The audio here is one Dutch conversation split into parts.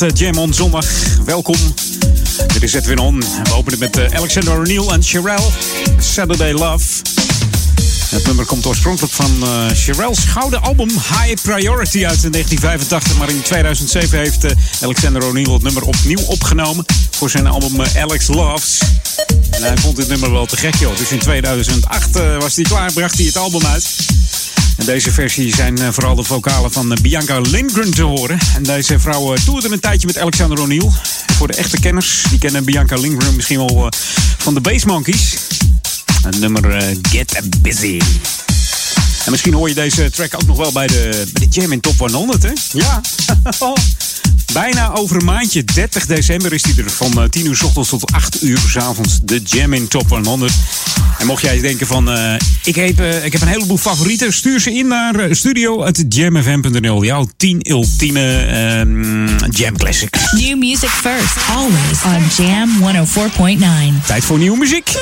Het is toch echt Jam on zondag. Welkom. Dit is Edwin On. We openen met Alexander O'Neill en Sherelle. Saturday Love. Het nummer komt oorspronkelijk van uh, Sherelle's gouden album High Priority uit 1985. Maar in 2007 heeft uh, Alexander O'Neill het nummer opnieuw opgenomen voor zijn album Alex Loves. En hij vond dit nummer wel te gek, joh. Dus in 2008 was hij klaar, bracht hij het album uit. En deze versie zijn vooral de vocalen van Bianca Lindgren te horen. En deze vrouw toerde een tijdje met Alexander O'Neill. Voor de echte kenners, die kennen Bianca Lindgren misschien wel van de Bass Monkeys. Het nummer Get Busy. En misschien hoor je deze track ook nog wel bij de, bij de Jam in Top 100, hè? Ja. Bijna over een maandje, 30 december, is die er van 10 uur s ochtends tot 8 uur s avonds. De Jam in Top 100. En mocht jij denken van, uh, ik, heb, uh, ik heb een heleboel favorieten, stuur ze in naar studio.jamfm.nl. Jouw 10 ultieme um, Jam classics. New music first, always on Jam 104.9. Tijd voor nieuwe muziek.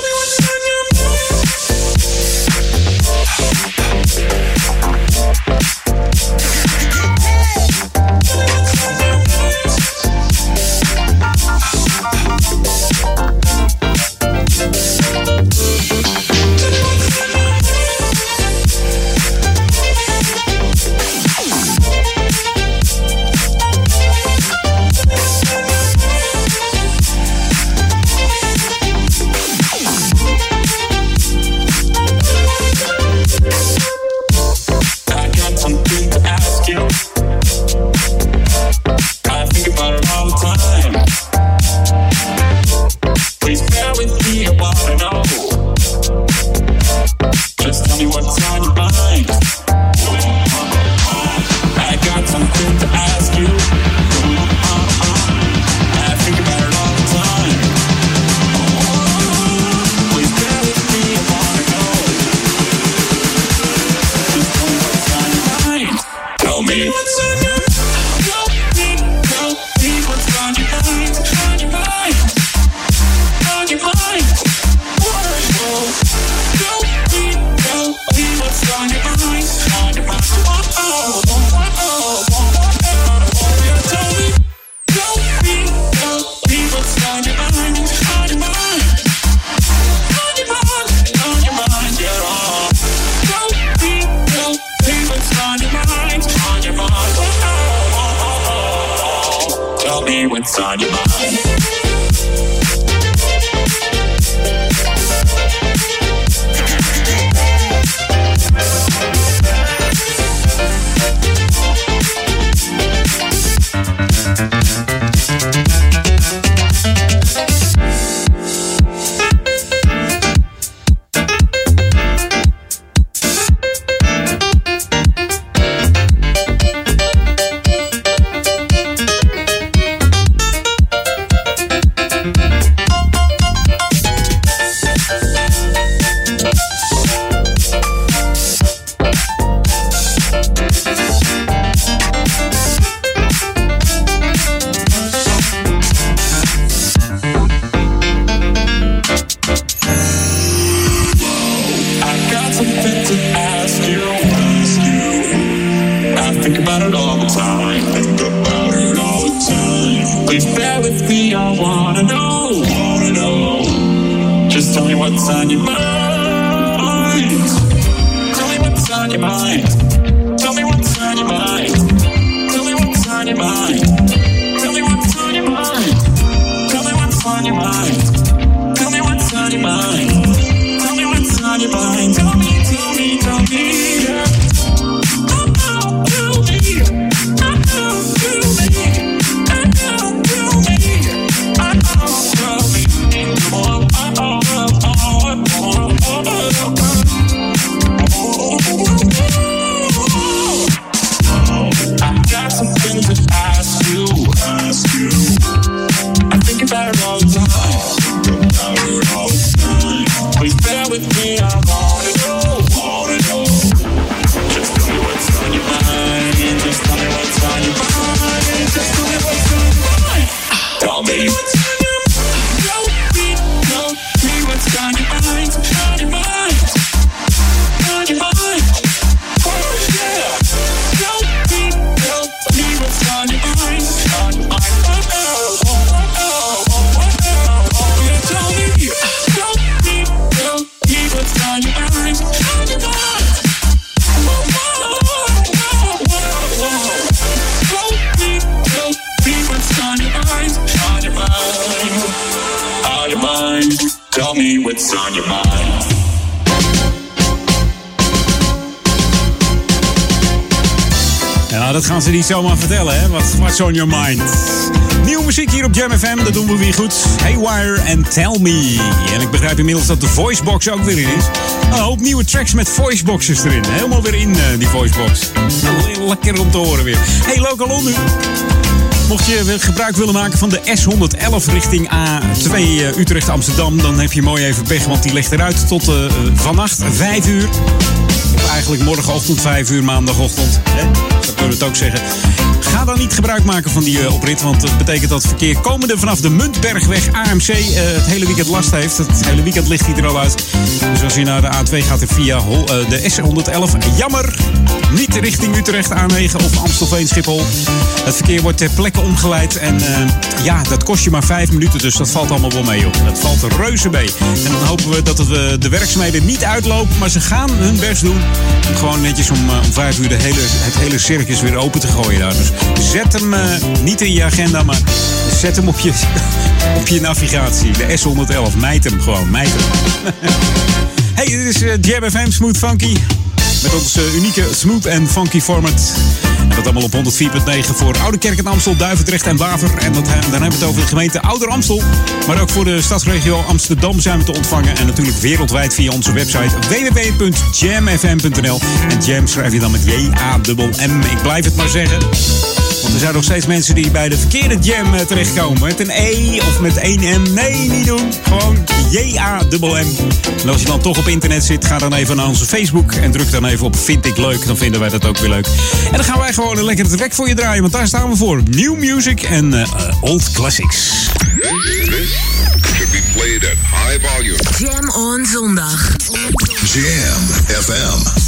On your mind? Nieuwe muziek hier op Jam FM, dat doen we weer goed. Haywire en Tell Me. En ik begrijp inmiddels dat de voicebox ook weer in is. Een hoop nieuwe tracks met voiceboxes erin. Helemaal weer in, uh, die voicebox. Lekker om te horen weer. Hey, Local. Mocht je gebruik willen maken van de S111 richting A2 uh, Utrecht-Amsterdam... dan heb je mooi even pech, want die ligt eruit tot uh, vannacht 5 uur. Of eigenlijk morgenochtend 5 uur, maandagochtend. Hè? Dat kunnen we het ook zeggen. Ga dan niet gebruik maken van die uh, oprit, want dat betekent dat het verkeer komende vanaf de Muntbergweg AMC uh, het hele weekend last heeft. Het hele weekend ligt hij er al uit. Dus als je naar de A2 gaat via uh, de S111, jammer, niet richting Utrecht A9 of Amstelveen Schiphol. Het verkeer wordt ter plekke omgeleid en ja, dat kost je maar 5 minuten, dus dat valt allemaal wel mee op. Dat valt reuze mee. En dan hopen we dat het, de werkzaamheden niet uitlopen, maar ze gaan hun best doen om gewoon netjes om, om 5 uur de hele, het hele circus weer open te gooien daar. Dus zet hem uh, niet in je agenda, maar zet hem op je, op je navigatie. De S111. Mijt hem gewoon. Mijt hem. hey, dit is uh, Smooth Funky. Met ons uh, unieke smooth en funky format. Dat allemaal op 104.9 voor Oude Kerk en Amstel, Duivendrecht en Waver. En dat, dan hebben we het over de gemeente Ouder Amstel. Maar ook voor de stadsregio Amsterdam zijn we te ontvangen. En natuurlijk wereldwijd via onze website www.jamfm.nl. En jam schrijf je dan met J-A-M-M. Ik blijf het maar zeggen. Er zijn nog steeds mensen die bij de verkeerde jam uh, terechtkomen. Met een E of met één M. Nee, niet doen. Gewoon J-A-M-M. En als je dan toch op internet zit, ga dan even naar onze Facebook. En druk dan even op Vind ik leuk. Dan vinden wij dat ook weer leuk. En dan gaan wij gewoon een lekkere track voor je draaien. Want daar staan we voor. New music en uh, old classics. This should be played at high volume. Jam on zondag. Jam FM.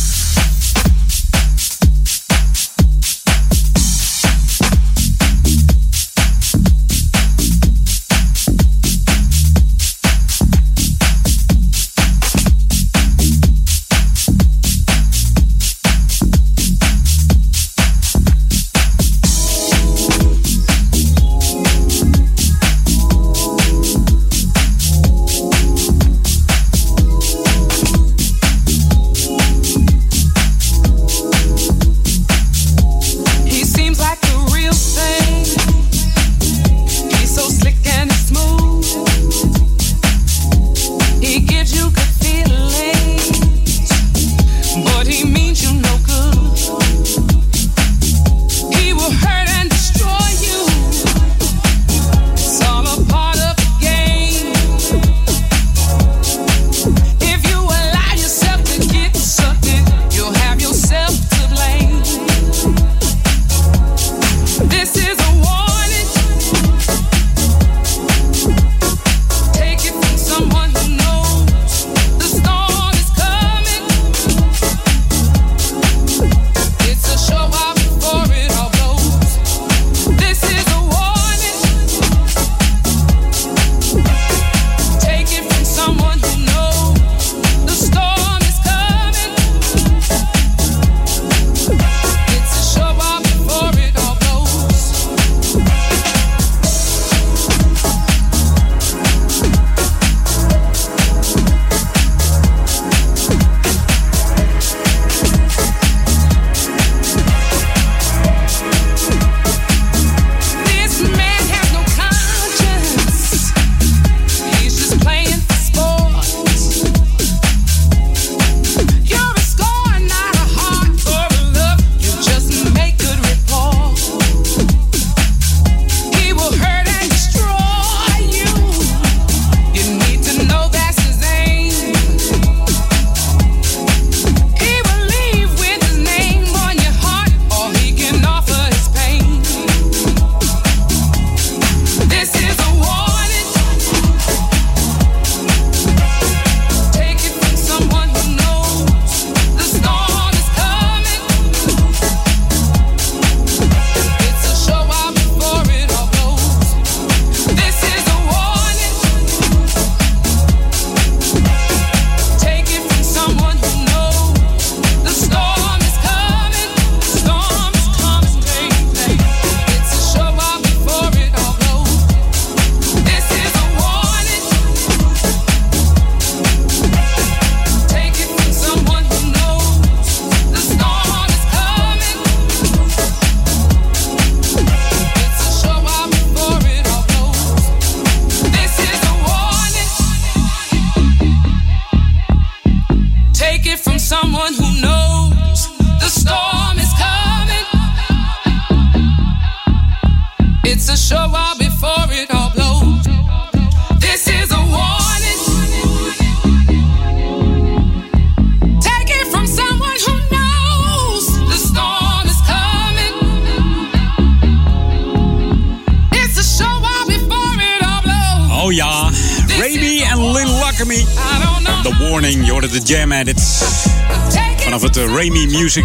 Music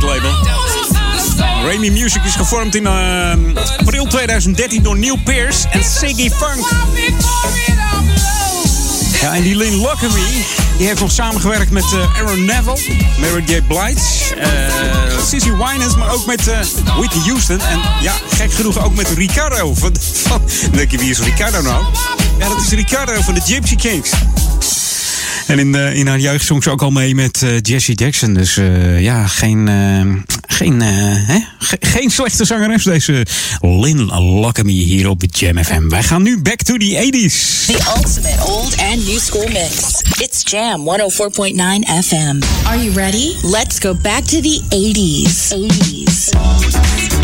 Music is gevormd in ehm, april 2013 door Neil Pierce en Siggy Funk. Ja, en die Lynn Lockery die heeft nog samengewerkt met eh, Aaron Neville, Mary J. Blight, eh, Sissy Winans, maar ook met uh, Whitney Houston. En ja, gek genoeg ook met Ricardo. Van, van, je, wie is Ricardo nou? Ja, dat is Ricardo van de Gypsy Kings. En in, de, in haar jeugd zong ze ook al mee met eh, uh, Jessie Jackson. Dus uh, ja, geen, uh, geen, hè? Ge geen slechte zangeres deze Lynn Lockamy hier op Jam FM. Wij gaan nu back to the 80s. The ultimate old and new school mix. It's Jam 104.9 FM. Are you ready? Let's go back to the 80s. 80s.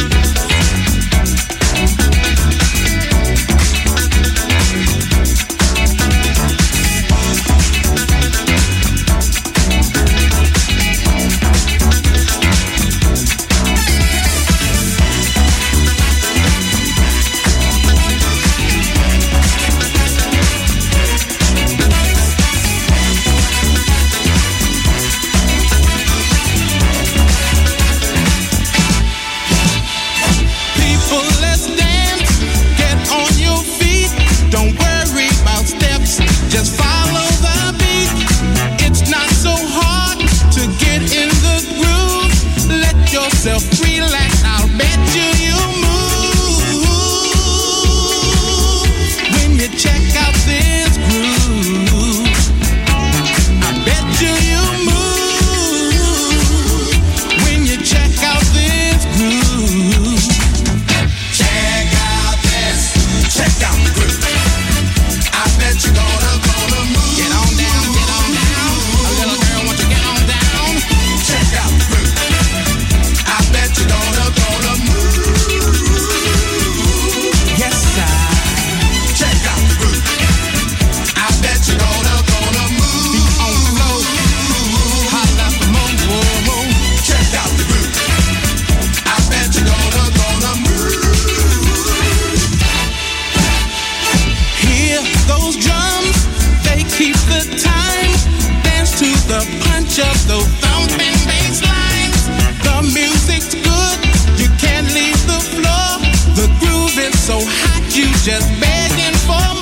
so hot you just begging for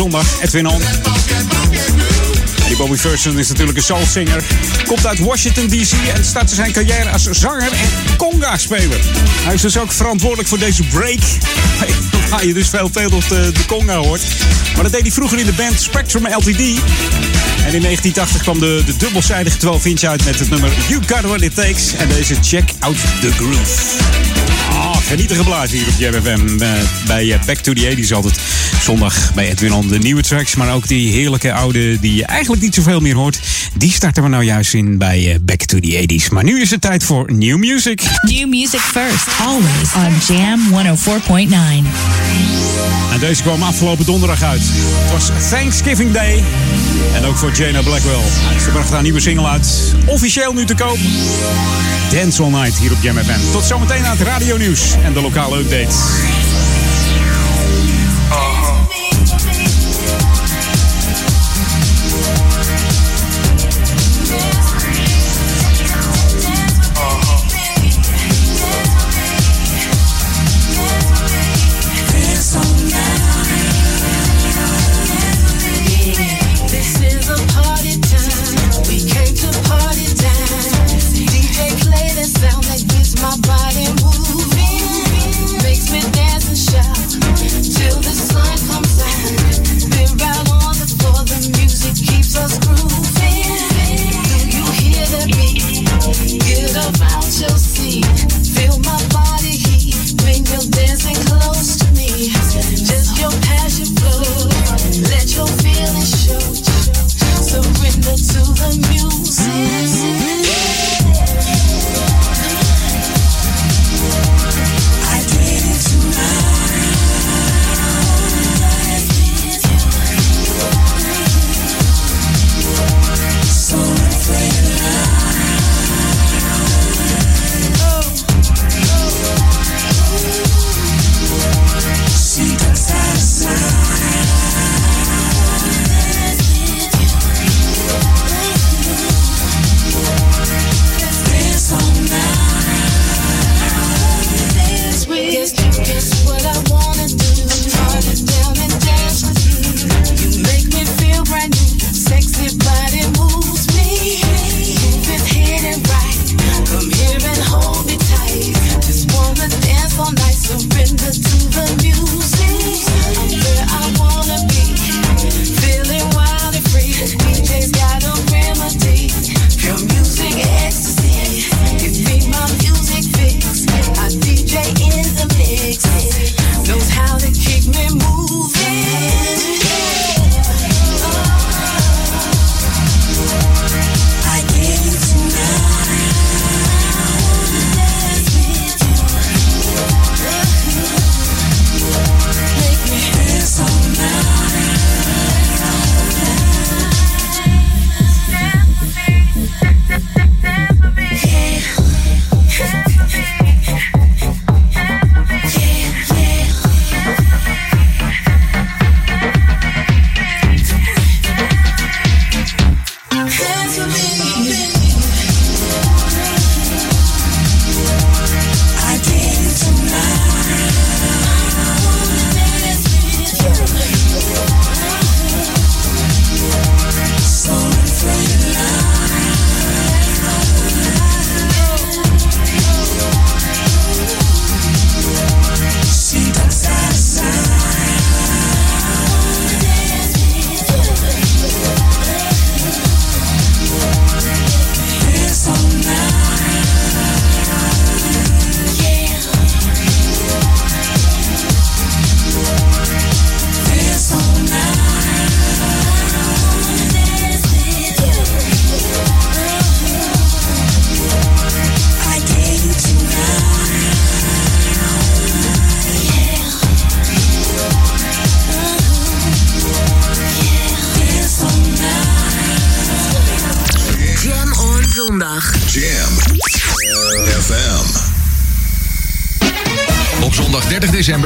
zondag, Edwin On. Die Bobby Ferguson is natuurlijk een soulsinger. Komt uit Washington D.C. en startte zijn carrière als zanger en conga-speler. Hij is dus ook verantwoordelijk voor deze break. Waar je dus veel veel op de, de conga hoort. Maar dat deed hij vroeger in de band Spectrum LTD. En in 1980 kwam de, de dubbelzijdige 12-inch uit met het nummer You Got What It Takes. En deze Check Out The Groove. Genieten geblazen hier op JFM. Uh, bij uh, Back to the 80s altijd. Zondag bij Edwin on de nieuwe tracks. Maar ook die heerlijke oude die je eigenlijk niet zoveel meer hoort. Die starten we nou juist in bij uh, Back to the 80s. Maar nu is het tijd voor New Music. New music first. Always on Jam 104.9. En deze kwam afgelopen donderdag uit. Het was Thanksgiving Day. En ook voor Jana Blackwell. Ze bracht haar nieuwe single uit. Officieel nu te koop. Dance All Night hier op Jam FM. Tot zometeen aan het radio nieuws en de lokale updates.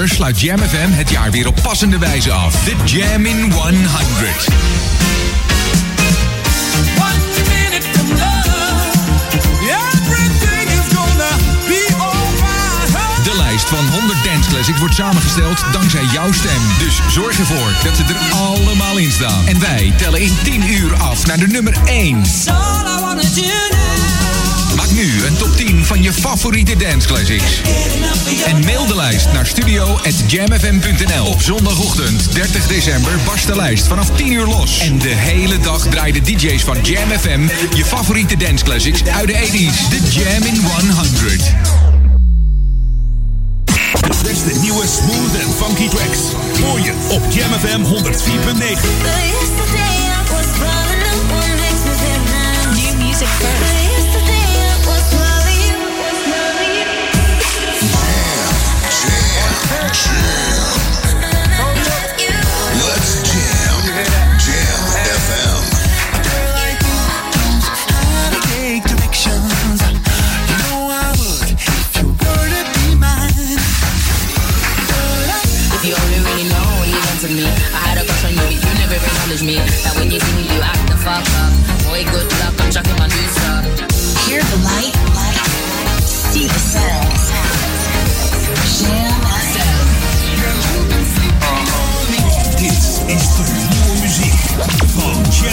Sluit Jam FM het jaar weer op passende wijze af. The Jam in 100. De lijst van 100 dance Classics wordt samengesteld dankzij jouw stem. Dus zorg ervoor dat ze er allemaal in staan. En wij tellen in 10 uur af naar de nummer 1. Maak nu een top 10 van je favoriete dance classics. En mail de lijst naar studio.jamfm.nl. Op zondagochtend 30 december barst de lijst vanaf 10 uur los. En de hele dag draaien de DJ's van Jam FM je favoriete dance classics uit de 80s. De Jam in 100. De beste nieuwe smooth en funky tracks. Hoor je op Jam FM 104.9. New music first. Let's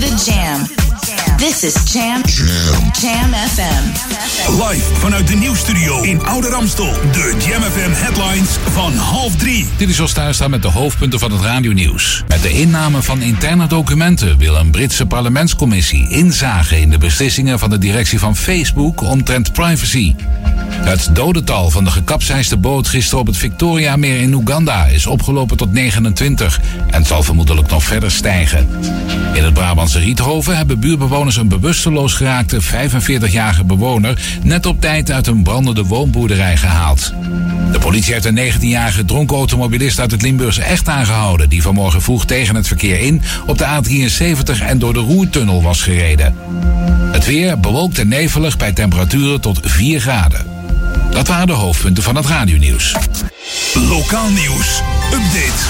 The Jam. This is Jam. Jam. Jam FM. Live vanuit de nieuwstudio in Oude Ramstel. De Jam FM headlines van half drie. Dit is Jos Tuinstra met de hoofdpunten van het radionieuws. Met de inname van interne documenten wil een Britse parlementscommissie inzagen in de beslissingen van de directie van Facebook omtrent privacy. Het dodental van de gekapseisde boot gisteren op het Victoria-meer in Oeganda is opgelopen tot 29 en zal vermoedelijk nog verder stijgen. In het Brabantse Riethoven hebben buurbewoners een bewusteloos geraakte 45-jarige bewoner net op tijd uit een brandende woonboerderij gehaald. De politie heeft een 19-jarige dronken automobilist uit het Limburgse Echt aangehouden, die vanmorgen vroeg tegen het verkeer in op de A73 en door de Roertunnel was gereden. Het weer bewolkt en nevelig bij temperaturen tot 4 graden. Dat waren de hoofdpunten van het radionieuws. Lokaal nieuws. Update.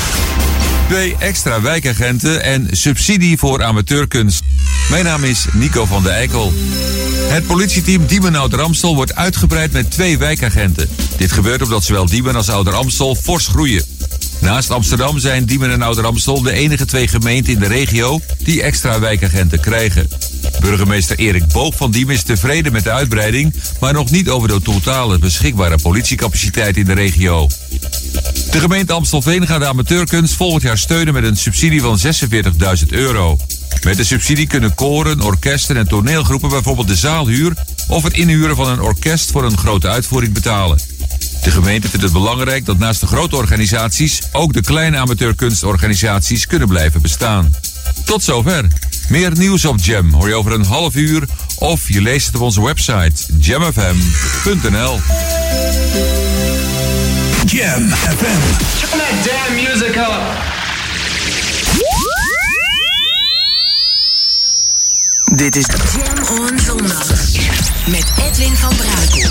Twee extra wijkagenten en subsidie voor amateurkunst. Mijn naam is Nico van der Eikel. Het politieteam Diemen Ouder-Amstel wordt uitgebreid met twee wijkagenten. Dit gebeurt omdat zowel Diemen als Ouder-Amstel fors groeien. Naast Amsterdam zijn Diemen en Ouder-Amstel de enige twee gemeenten in de regio die extra wijkagenten krijgen. Burgemeester Erik Boog van Diemen is tevreden met de uitbreiding, maar nog niet over de totale beschikbare politiecapaciteit in de regio. De gemeente Amstelveen gaat de amateurkunst volgend jaar steunen met een subsidie van 46.000 euro. Met de subsidie kunnen koren, orkesten en toneelgroepen bijvoorbeeld de zaalhuur of het inhuren van een orkest voor een grote uitvoering betalen. De gemeente vindt het belangrijk dat naast de grote organisaties ook de kleine amateurkunstorganisaties kunnen blijven bestaan. Tot zover. Meer nieuws op Jam hoor je over een half uur of je leest het op onze website jamfm.nl. Jam FM. Turn that damn music up. Dit is Jam on zondag. Met Edwin van Brakel.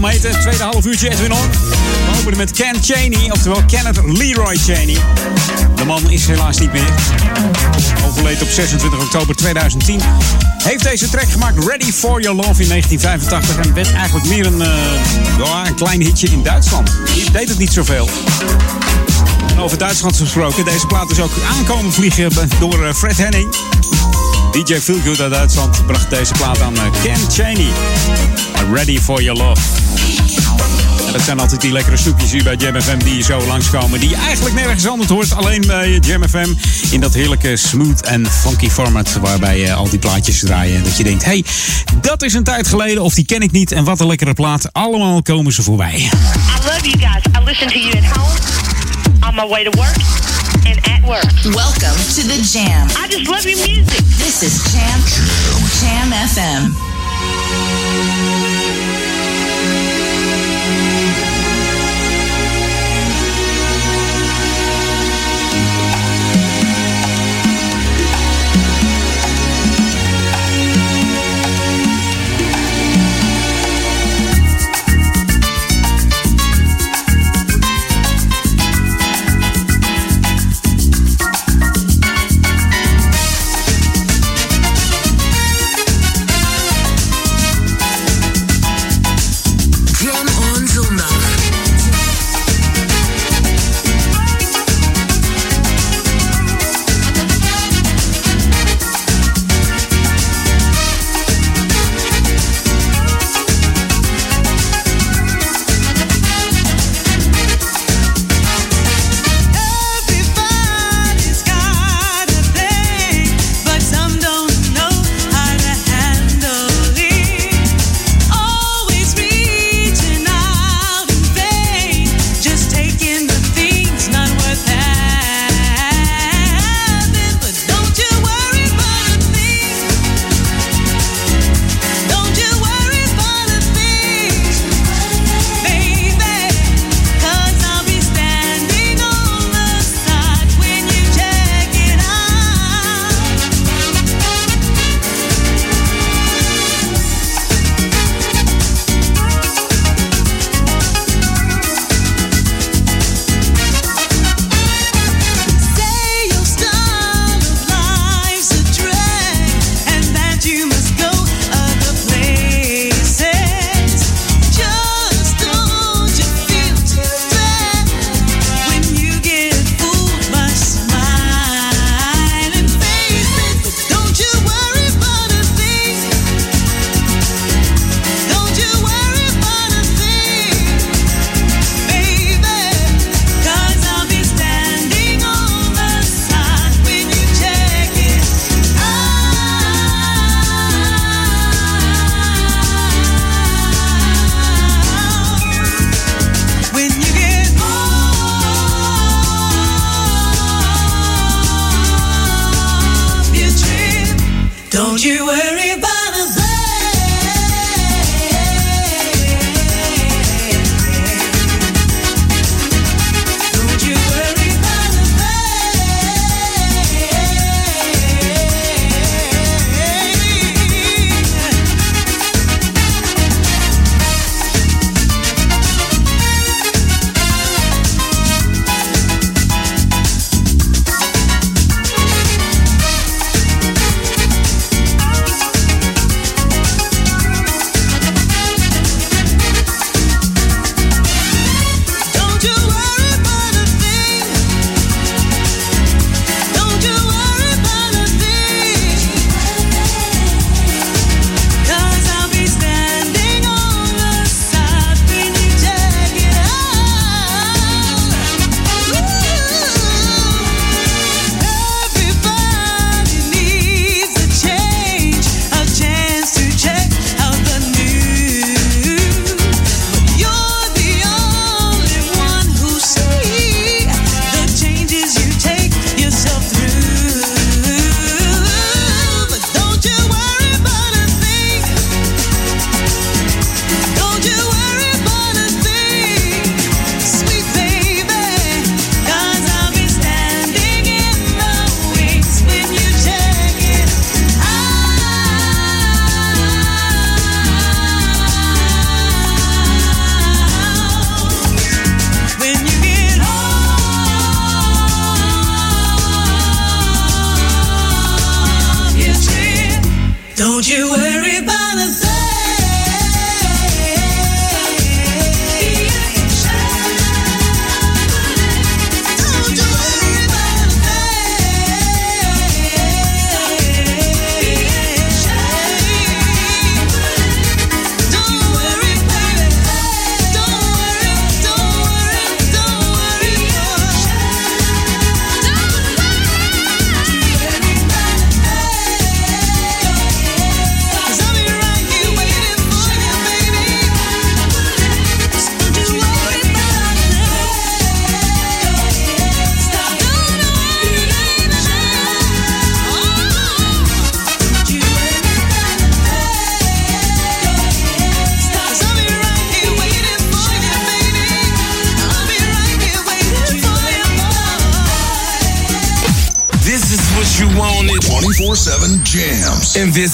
Welkom heten. Tweede half uurtje Edwin On. We openen met Ken Cheney, oftewel Kenneth Leroy Cheney. De man is helaas niet meer. Overleed op 26 oktober 2010. Heeft deze track gemaakt Ready for Your Love in 1985. En werd eigenlijk meer een, uh, een klein hitje in Duitsland. Deed het niet zoveel. En over Duitsland gesproken. Deze plaat is ook aankomen vliegen door Fred Henning. DJ Feelgood uit Duitsland bracht deze plaat aan Ken Cheney. Ready for Your Love. En dat zijn altijd die lekkere snoepjes hier bij Jam FM die zo langskomen. Die je eigenlijk nergens anders hoort. Alleen bij Jam FM. In dat heerlijke smooth en funky format. Waarbij je al die plaatjes draaien. Dat je denkt, hey, dat is een tijd geleden. Of die ken ik niet. En wat een lekkere plaat. Allemaal komen ze voorbij. I love you guys. I listen to you at home. On my way to work. And at work. Welcome to the Jam. I just love your music. This is Jam. Jam, Jam FM.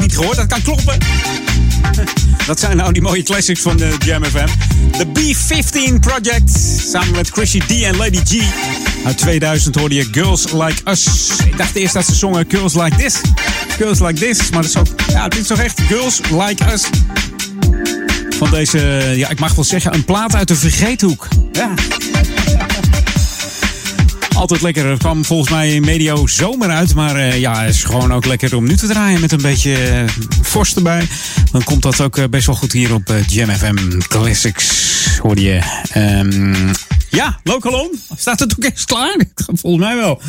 niet gehoord. Dat kan kloppen. Dat zijn nou die mooie classics van de Jam FM. De B15 Project, samen met Chrissy D en Lady G. Uit 2000 hoorde je Girls Like Us. Ik dacht eerst dat ze zongen Girls Like This. Girls Like This, maar is ook, ja, dit is toch echt Girls Like Us. Van deze, ja, ik mag wel zeggen, een plaat uit de vergeethoek. Ja. Altijd lekker. Er kwam volgens mij medio zomer uit. Maar eh, ja, het is gewoon ook lekker om nu te draaien met een beetje eh, vorst erbij. Dan komt dat ook eh, best wel goed hier op Jam FM Classics. Hoorde je. Ehm, ja, Local On. Staat het ook echt klaar? Volgens mij wel.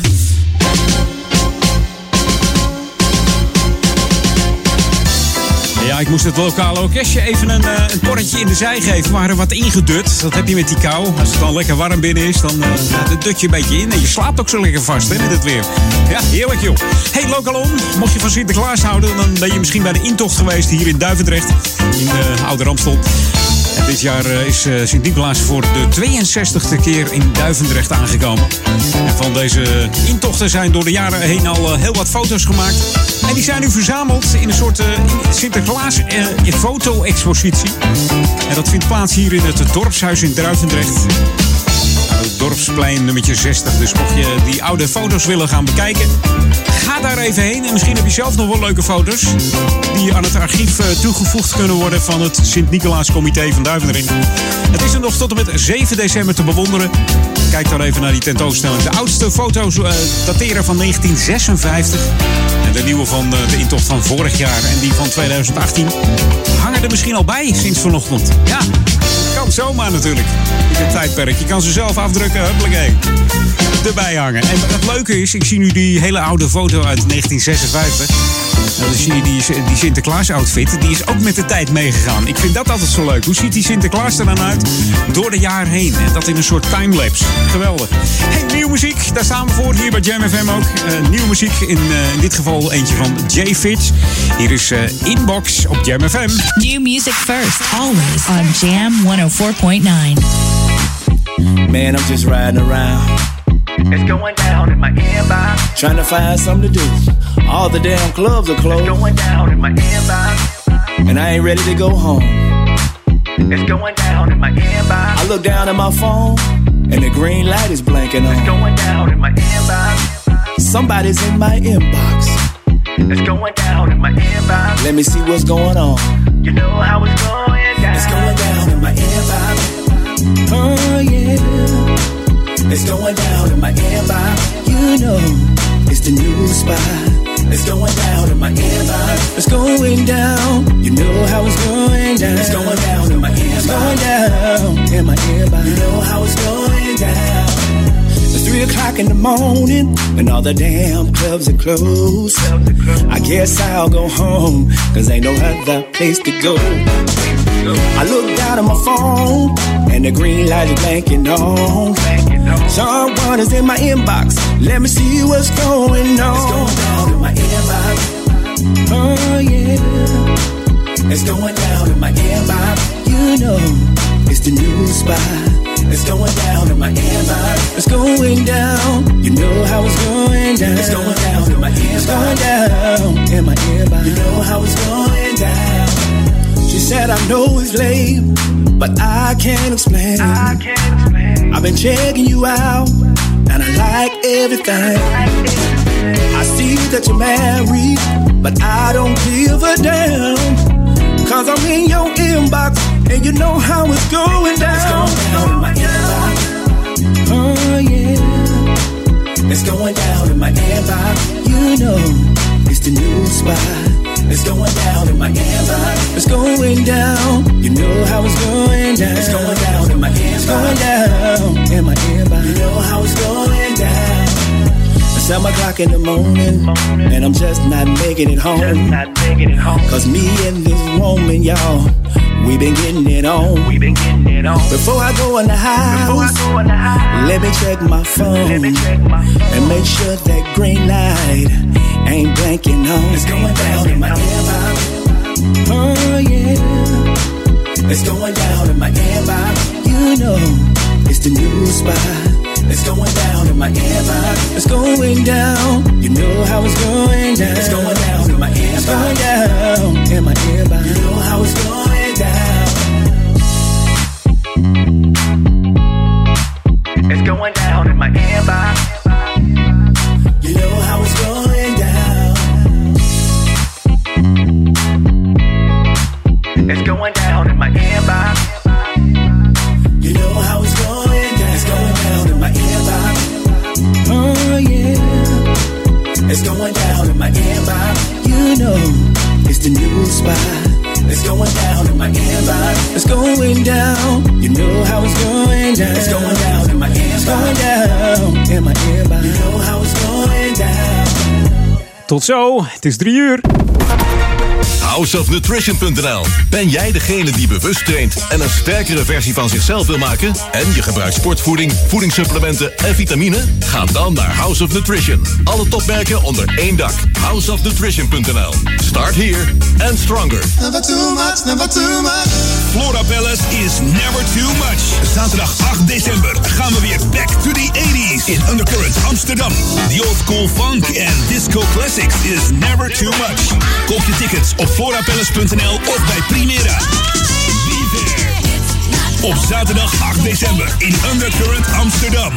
Ik moest het lokale orkestje even een, eh, een in de zij geven. We waren wat ingedut. Dat heb je met die kou. Als het dan lekker warm binnen is, dan eh, dan dut je een beetje in. En je slaapt ook zo lekker vast met het weer. Ja, heerlijk joh. Hey, Lokalon, mocht je van Sinterklaas houden... dan ben je misschien bij de intocht geweest hier in Duivendrecht. In uh, Oude Ramstel. Dit jaar eh, is eh, Sint-Nicolaas voor de 62e keer in Duivendrecht aangekomen. En van deze intochten zijn door de jaren heen al eh, heel wat foto's gemaakt. En die zijn nu verzameld in een soort eh, Sinterklaas eh. En dat vindt plaats hier in het dorpshuis in het dorpsplein nummertje 60. Dus mocht je die oude foto's willen gaan bekijken, ga daar even heen. En misschien heb je zelf nog wel leuke foto's die aan het archief eh, toegevoegd kunnen worden van het Sint-Nicolaas-comité van Duivendrecht. Het is er nog tot en met 7 december te bewonderen. Kijk dan even naar die tentoonstelling. De oudste foto's eh, dateren van 1956. En de nieuwe van eh, de intocht van vorig jaar en die van 2018 hangen er misschien al bij sinds vanochtend. Ja, kan zomaar natuurlijk. In dit tijdperk. Je kan ze zelf afdrukken, huppakee. Erbij hangen. En het leuke is, ik zie nu die hele oude foto uit 1956. Nou, dan zie je die, die Sinterklaas-outfit. Die is ook met de tijd meegegaan. Ik vind dat altijd zo leuk. Hoe ziet die Sinterklaas er dan uit door de jaar heen? En dat in een soort timelapse. Geweldig. Hey, nieuwe muziek. Daar staan we voor. Hier bij Jam FM ook. Eh, nieuwe muziek. In, eh, in dit geval eentje van Jay Fitch. Hier is eh, Inbox op Jam FM. New music first, always on Jam 104.9. Man, I'm just riding around. It's going down in my inbox. Trying to find something to do. All the damn clubs are closed. It's going down in my inbox. And I ain't ready to go home. It's going down in my inbox. I look down at my phone, and the green light is blinking on. It's going down in my inbox. Somebody's in my inbox. It's going down in my inbox. Let me see what's going on. You know how it's going down. It's going down in my inbox. Oh, yeah. It's going down in my inbox. You know, it's the new spot. It's going down in my inbox. It's going down. You know how it's going down. It's going down in my inbox. It's going down in my inbox. You know how it's going down. It's three o'clock in the morning and all the damn clubs are closed. I guess I'll go home, cause ain't no other place to go. I look down at my phone and the green light is blinking on. Someone is in my inbox. Let me see what's going on. It's going down in my inbox. Oh yeah. It's going down in my inbox. You know, it's the new spot. It's going down in my inbox. It's going down. You know how it's going down. It's going down in my inbox. It's going down in my inbox. You know how it's going down. She said, I know it's late, but I can't explain. I can't explain. I've been checking you out, and I like everything. I see that you're married, but I don't give a damn. Cause I'm in your inbox, and you know how it's going down. It's going down in my inbox. Oh, yeah. It's going down in my inbox. You know, it's the new spot. It's going down in my inbox. It's going down. You know how it's going down. It's going down in my inbox. It's going down in my inbox. You know how it's going down. Seven o'clock in the morning, and I'm just not making it home. Cause me and this woman, y'all, we been getting it on. We been getting it on. Before I go in the house, let me check my phone and make sure that green light ain't blinking on. It's going down in my inbox. Oh yeah, it's going down in my inbox. You know, it's the new spot. It's going down in my inbox. It's going down. You know how it's going down. It's going down in my inbox. It's going down in my inbox. You know how it's going down. It's going down in my inbox. You know how it's going down. It's going down in my inbox. Inbox. You know, it's the new spot. It's going down in inbox. It's going down. You know how it's going down. It's going down in inbox. It's going down in inbox. You know how it's going down. Tot zo, het is drie uur. Houseofnutrition.nl Ben jij degene die bewust traint en een sterkere versie van zichzelf wil maken? En je gebruikt sportvoeding, voedingssupplementen en vitamine? Ga dan naar House of Nutrition. Alle topmerken onder één dak. Houseofnutrition.nl Start here and stronger. Never too much, never too much. Flora Palace is never too much. Zaterdag 8 december gaan we weer back to the 80s in Undercurrent Amsterdam. The old school funk and disco classics is never too much. Koop je tickets op florapalace.nl of bij Primera. Op zaterdag 8 december in Undercurrent Amsterdam.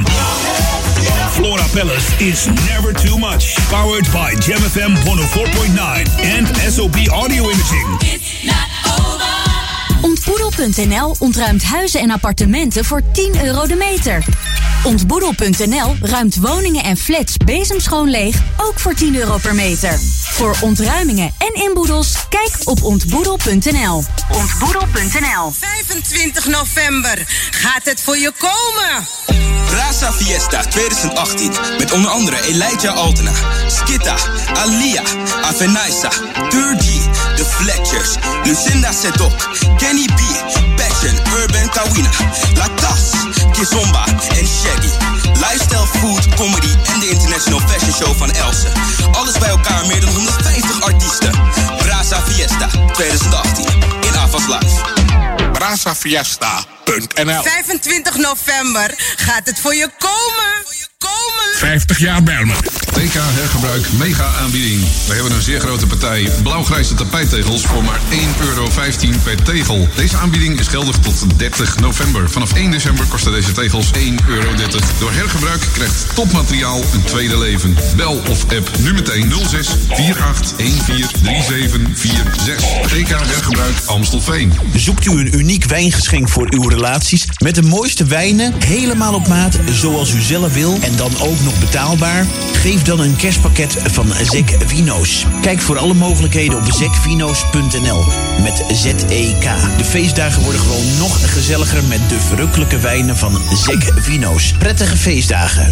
Flora Palace is never too much. Powered by Jam FM 104.9 and SOB Audio Imaging. Ontboedel.nl ontruimt huizen en appartementen voor 10 euro de meter. Ontboedel.nl ruimt woningen en flats bezemschoon leeg, ook voor 10 euro per meter. Voor ontruimingen en inboedels, kijk op ontboedel.nl. Ontboedel.nl 25 november gaat het voor je komen. Raza Fiesta 2018 met onder andere Elijah Altena, Skitta, Alia, Avenaisa, Turgi, The Fletchers, Lucinda Sedok, Kenny B, Urban Kawina, Latas, Kizomba en Shaggy. Lifestyle, food, comedy en de International Fashion Show van Elsen. Alles bij elkaar meer dan 150 artiesten. Brasa Fiesta 2018 in Avas Live. BrazaFiesta.nl 25 november gaat het voor je komen. 50 jaar Bijlmer. TK hergebruik mega aanbieding. We hebben een zeer grote partij blauwgrijze tapijttegels voor maar 1,15 euro per tegel. Deze aanbieding is geldig tot 30 november. Vanaf 1 december kosten deze tegels 1,30 euro. Door hergebruik krijgt topmateriaal een tweede leven. Bel of app nu meteen 06 48 14 3746. TK hergebruik Amstelveen. Zoekt u een uniek wijngeschenk voor uw relaties met de mooiste wijnen, helemaal op maat, zoals u zelf wil en dan ook nog betaalbaar? Geef dan een kerstpakket van Zek Vino's. Kijk voor alle mogelijkheden op zekvino's.nl met Z-E-K. De feestdagen worden gewoon nog gezelliger met de verrukkelijke wijnen van Zek Vino's. Prettige feestdagen.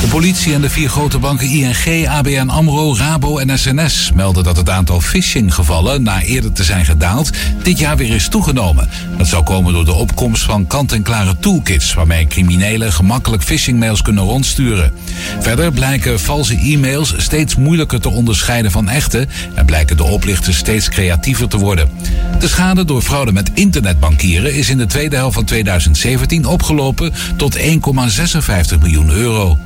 De politie en de vier grote banken ING, ABN AMRO, Rabo en SNS melden dat het aantal phishinggevallen, na eerder te zijn gedaald, dit jaar weer is toegenomen. Dat zou komen door de opkomst van kant-en-klare toolkits, waarmee criminelen gemakkelijk phishingmails kunnen rondsturen. Verder blijken valse e-mails steeds moeilijker te onderscheiden van echte en blijken de oplichters steeds creatiever te worden. De schade door fraude met internetbankieren is in de tweede helft van 2017 opgelopen tot 1,56 miljoen euro.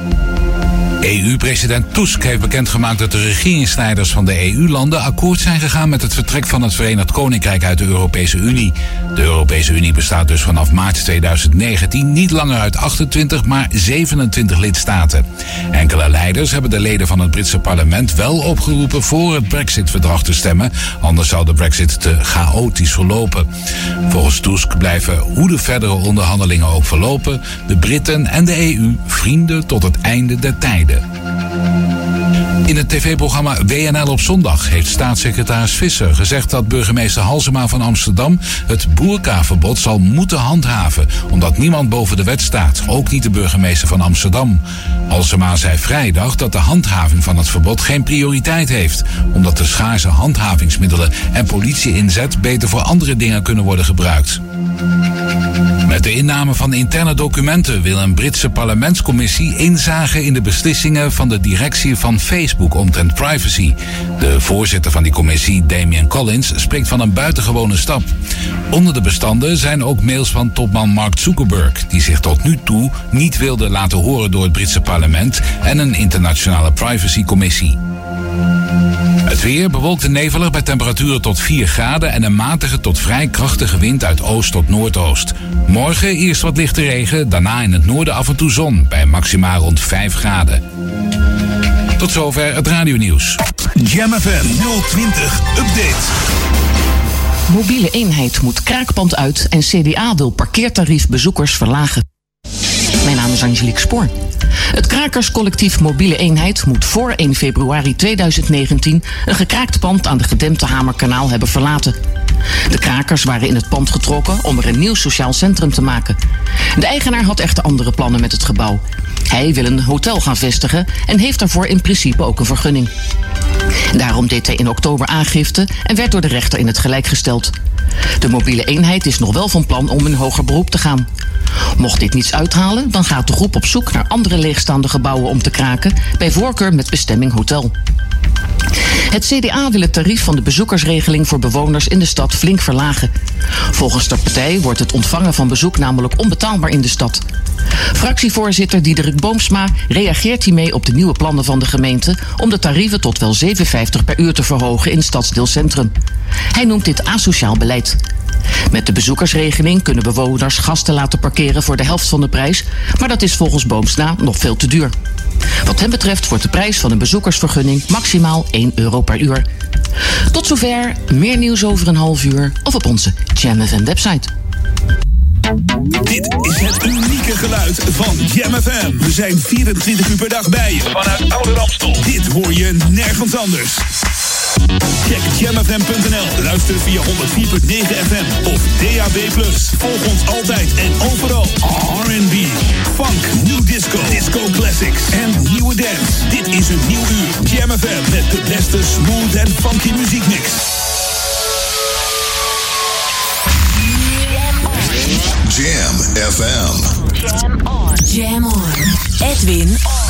うん。EU-president Tusk heeft bekendgemaakt dat de regeringsleiders van de EU-landen akkoord zijn gegaan met het vertrek van het Verenigd Koninkrijk uit de Europese Unie. De Europese Unie bestaat dus vanaf maart 2019 niet langer uit 28, maar 27 lidstaten. Enkele leiders hebben de leden van het Britse parlement wel opgeroepen voor het Brexit-verdrag te stemmen, anders zou de Brexit te chaotisch verlopen. Volgens Tusk blijven hoe de verdere onderhandelingen ook verlopen, de Britten en de EU vrienden tot het einde der tijden. Флорида. In het tv-programma WNL op zondag heeft staatssecretaris Visser gezegd dat burgemeester Halsema van Amsterdam het boerkaverbod zal moeten handhaven, omdat niemand boven de wet staat, ook niet de burgemeester van Amsterdam. Halsema zei vrijdag dat de handhaving van het verbod geen prioriteit heeft, omdat de schaarse handhavingsmiddelen en politie-inzet beter voor andere dingen kunnen worden gebruikt. Met de inname van interne documenten wil een Britse parlementscommissie inzagen in de beslissingen van de directie van Facebook omtrent privacy. De voorzitter van die commissie, Damien Collins, spreekt van een buitengewone stap. Onder de bestanden zijn ook mails van topman Mark Zuckerberg, die zich tot nu toe niet wilde laten horen door het Britse parlement en een internationale privacycommissie. Het weer bewolkt en nevelig bij temperaturen tot 4 graden en een matige tot vrij krachtige wind uit oost tot noordoost. Morgen eerst wat lichte regen, daarna in het noorden af en toe zon bij maximaal rond 5 graden. Tot zover het radionieuws. Jam FM 020 Update. Mobiele eenheid moet kraakpand uit en CDA wil parkeertarief bezoekers verlagen. Mijn naam is Angelique Spoor. Het krakerscollectief Mobiele Eenheid moet voor 1 februari 2019 een gekraakt pand aan de gedempte Hamerkanaal hebben verlaten. De krakers waren in het pand getrokken om er een nieuw sociaal centrum te maken. De eigenaar had echter andere plannen met het gebouw. Hij wil een hotel gaan vestigen en heeft daarvoor in principe ook een vergunning. Daarom deed hij in oktober aangifte en werd door de rechter in het gelijk gesteld. De mobiele eenheid is nog wel van plan om in hoger beroep te gaan. Mocht dit niets uithalen, dan gaat de groep op zoek naar andere leegstaande gebouwen om te kraken, bij voorkeur met bestemming hotel. Het CDA wil het tarief van de bezoekersregeling voor bewoners in de stad flink verlagen. Volgens de partij wordt het ontvangen van bezoek namelijk onbetaalbaar in de stad. Fractievoorzitter Diederik Boomsma reageert hiermee op de nieuwe plannen van de gemeente om de tarieven tot wel 7,50 per uur te verhogen in het stadsdeelcentrum. Hij noemt dit asociaal beleid. Met de bezoekersregeling kunnen bewoners gasten laten parkeren voor de helft van de prijs, maar dat is volgens Boomsma nog veel te duur. Wat hem betreft wordt de prijs van een bezoekersvergunning maximaal 1 euro per uur. Tot zover, meer nieuws over een half uur of op onze Jam FM website. Dit is het unieke geluid van Jam FM. We zijn 24 uur per dag bij je vanuit Oude Ramstel. Dit hoor je nergens anders. Check jamfm.nl. Luister via 104.9 FM of DAB+. Volg ons altijd en overal. R&B, funk, new disco, disco classics en nieuwe dance. Dit is een nieuw uur. Jam FM met de beste smooth en funky muziekmix. Jam FM. Jam on. Jam on. Edwin on.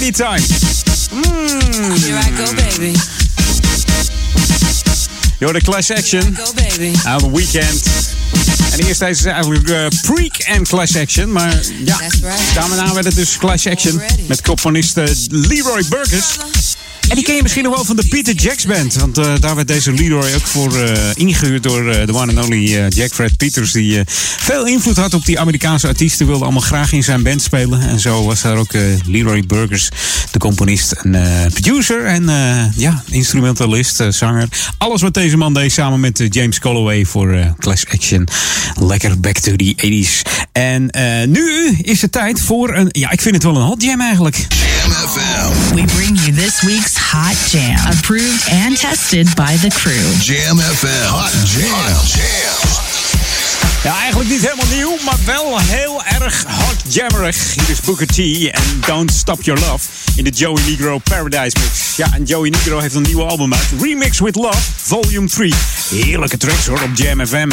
Party time. Mm. Here I go, baby. Yo, de Clash Action. Go, baby. Aan het weekend. En eerst deze is eigenlijk eh, Freak en Clash Action. Maar ja, daarna werd het dus Clash Action. Met componist eh, Leroy Burgess. Je misschien nog wel van de Peter Jacks Band. Want eh, daar werd deze Leroy ook voor eh, ingehuurd door eh, de one and only Jack Fred Peters. Die veel invloed had op die Amerikaanse artiesten. Wilde allemaal graag in zijn band spelen. En zo was daar ook Leroy Burgers, de componist en producer. En ja, instrumentalist, zanger. Alles wat deze man deed samen met James Calloway voor Clash Action. Lekker back to the 80s. En nu is het tijd voor een, ja, ik vind het wel een hot jam eigenlijk. We bring you this week's Jam, approved and tested by the crew. Jam FM. Hot Jam. Ja, eigenlijk niet helemaal nieuw, maar wel heel erg hot jammerig. Hier is Booker T en Don't Stop Your Love in de Joey Negro Paradise Mix. Ja, en Joey Negro heeft een nieuwe album uit. Remix with Love, Volume 3. Heerlijke tracks hoor op Jam FM.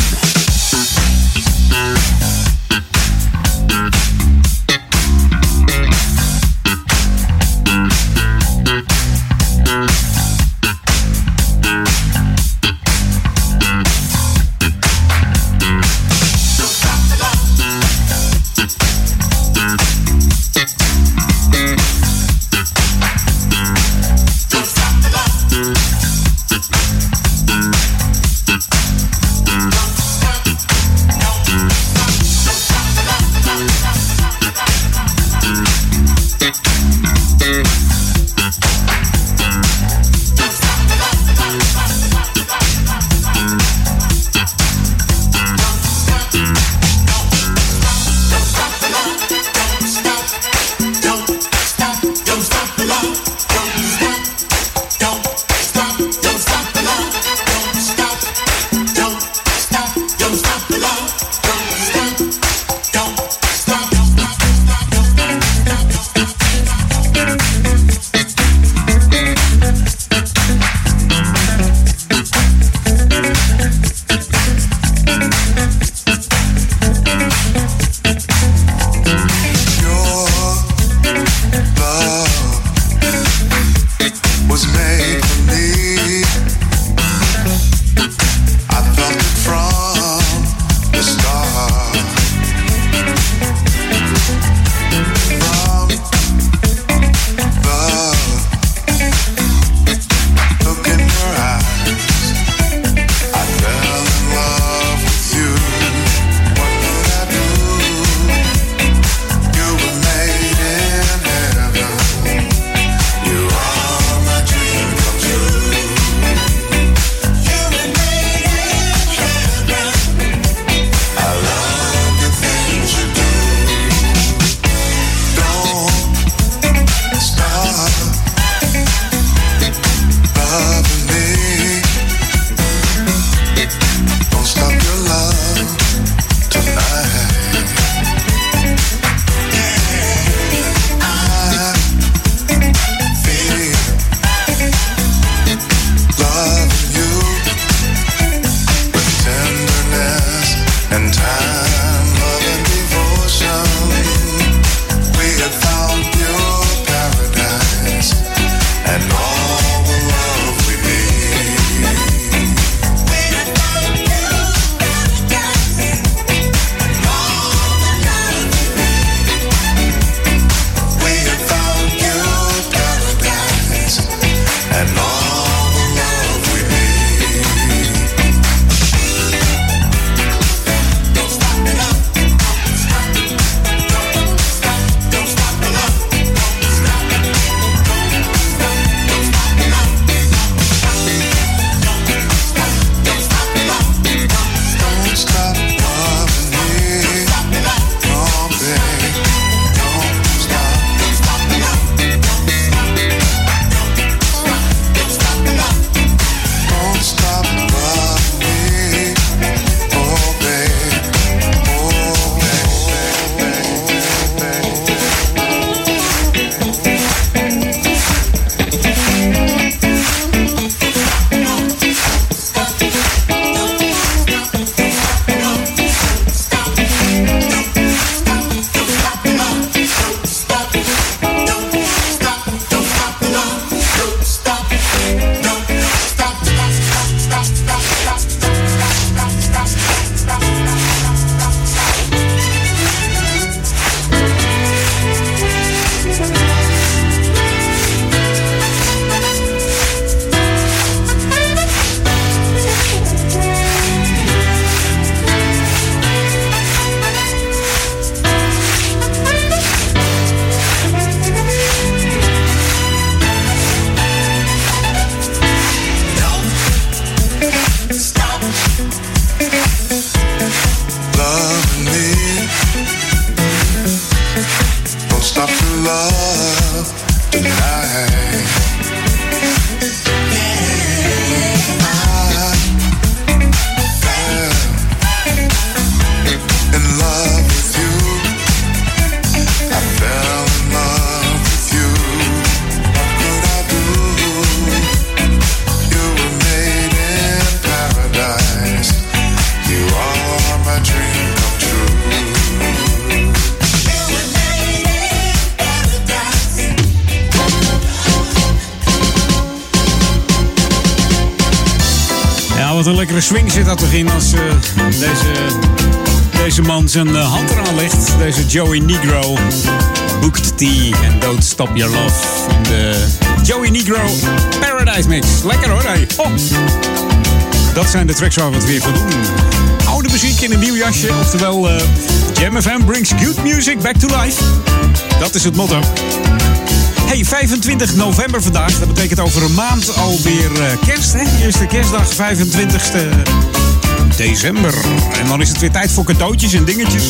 zijn eh, hand eraan ligt, deze Joey Negro, boekt die and Don't Stop Your Love in de Joey Negro Paradise Mix. Lekker hoor, hey. Oh. Dat zijn de tracks waar we het weer voor doen. Oude muziek in een nieuw jasje, oftewel uh, Jam FM brings good music back to life. Dat is het motto. Hey, 25 november vandaag. Dat betekent over een maand alweer eh, kerst, hè? Eerste kerstdag, 25e december. En dan is het weer tijd voor cadeautjes en dingetjes.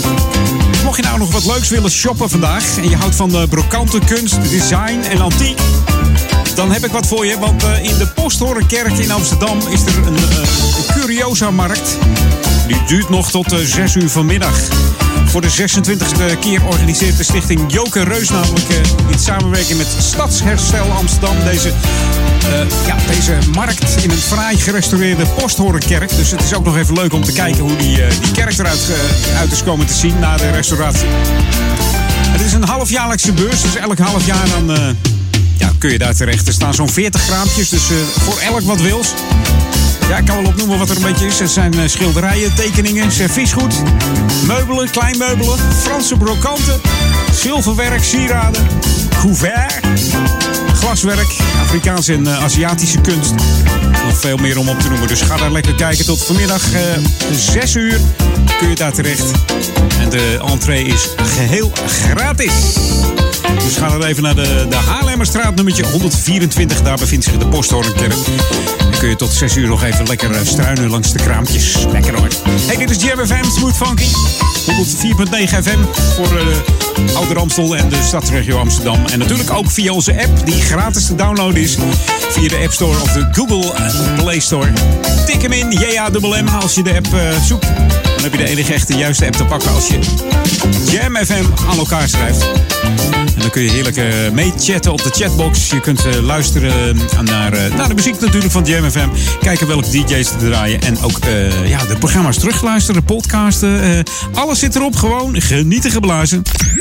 Mocht je nou nog wat leuks willen shoppen vandaag... en je houdt van de brokante kunst, design en antiek... dan heb ik wat voor je. Want eh, in de Posthorenkerk in Amsterdam is er een, eh, een Curiosa-markt. Die duurt nog tot eh, 6 uur vanmiddag. Voor de 26e keer organiseert de stichting Joke Reus namelijk eh, in samenwerking met Stadsherstel Amsterdam deze, eh, ja, deze markt in een fraai gerestaureerde posthorenkerk. Dus het is ook nog even leuk om te kijken hoe die, eh, die kerk eruit uit is komen te zien na de restauratie. Het is een halfjaarlijkse beurs, dus elk half jaar dan, ja, kun je daar terecht. Er staan zo'n 40 kraampjes, dus voor elk wat wils. Ja, ik kan wel opnoemen wat er een beetje is. Er zijn eh, schilderijen, tekeningen, serviesgoed, meubelen, kleinmeubelen, Franse brokanten, zilverwerk, sieraden, couvert, glaswerk, Afrikaanse en eh, Aziatische kunst. Nog veel meer om op te noemen. Dus ga daar lekker kijken. Tot vanmiddag eh 6 uur kun je daar terecht. En de entree is geheel gratis. Dus ga dan even naar de, de Haarlemmerstraat nummertje 124. Daar bevindt zich de Posthoornkerk. Dan kun je tot 6 uur nog even lekker eh, struinen langs de kraampjes. Lekker hoor. Hey, dit is Jam Smooth Funky. 104.9 FM voor eh Ouder Amstel en de stadsregio Amsterdam. En natuurlijk ook via onze app die gratis te downloaden is. Via de App Store of de Google eh, Play Store. Tik hem in, JAMM, als je de app eh, zoekt. Dan heb je de enige echte juiste app te pakken als je Jam FM aan elkaar schrijft. En dan kun je heerlijk eh, meechatten op de chatbox. Je kunt luisteren naar, naar de muziek natuurlijk van Jam FM. Kijken welke DJ's te draaien. En ook ja, de programma's terugluisteren, podcasten. alles zit erop. Gewoon genieten geblazen.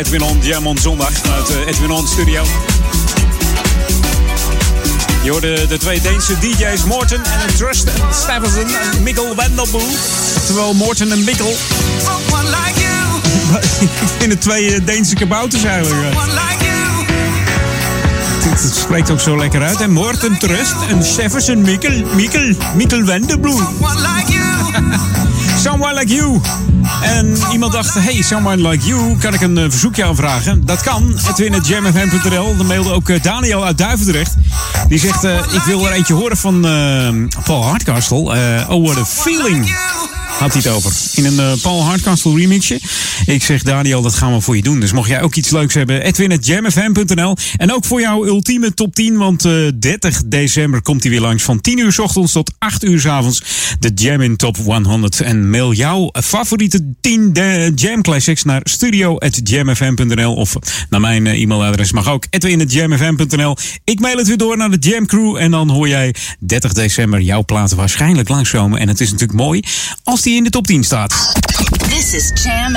Edwin On Jam on zondag vanuit de Edwin On studio. Je hoorde de twee Deense DJ's Morten en Trust en en Mikkel Wendelboe. Terwijl Morten en Mikkel... Ik vind het twee eh, Deense kabouters eigenlijk. eh. Het spreekt ook zo lekker uit. En Morten Trust en Stuyvesant Mikkel, Mikkel, Mikkel Wendelboe. Someone Like You. En iemand dacht, hey, Someone Like You, kan ik een eh, verzoekje aanvragen? Dat kan, edwin.jamfm.nl. Dan mailde ook eh, Daniel uit Duivendrecht. Die zegt, eh, ik wil er eentje horen van Paul Hardcastle. Oh, what a feeling. Had hij het over. In een Paul Hardcastle remixje. Ik zeg, Daniel, dat gaan we voor je doen. Dus mocht jij ook iets leuks hebben, edwin.jamfm.nl. En ook voor jouw ultieme top 10. Want eh 30 december komt hij weer langs van 10 uur s ochtends tot 8 uur s avonds. De Jam in Top 100. En mail jouw favoriete 10 de Jam Classics naar studio.jamfm.nl. Of naar mijn eh, e-mailadres mag ook. edwin.jamfm.nl. Ik mail het weer door naar de Jam Crew. En dan hoor jij 30 december jouw platen waarschijnlijk langskomen. En het is natuurlijk mooi als die in de top 10 staat. This is Jam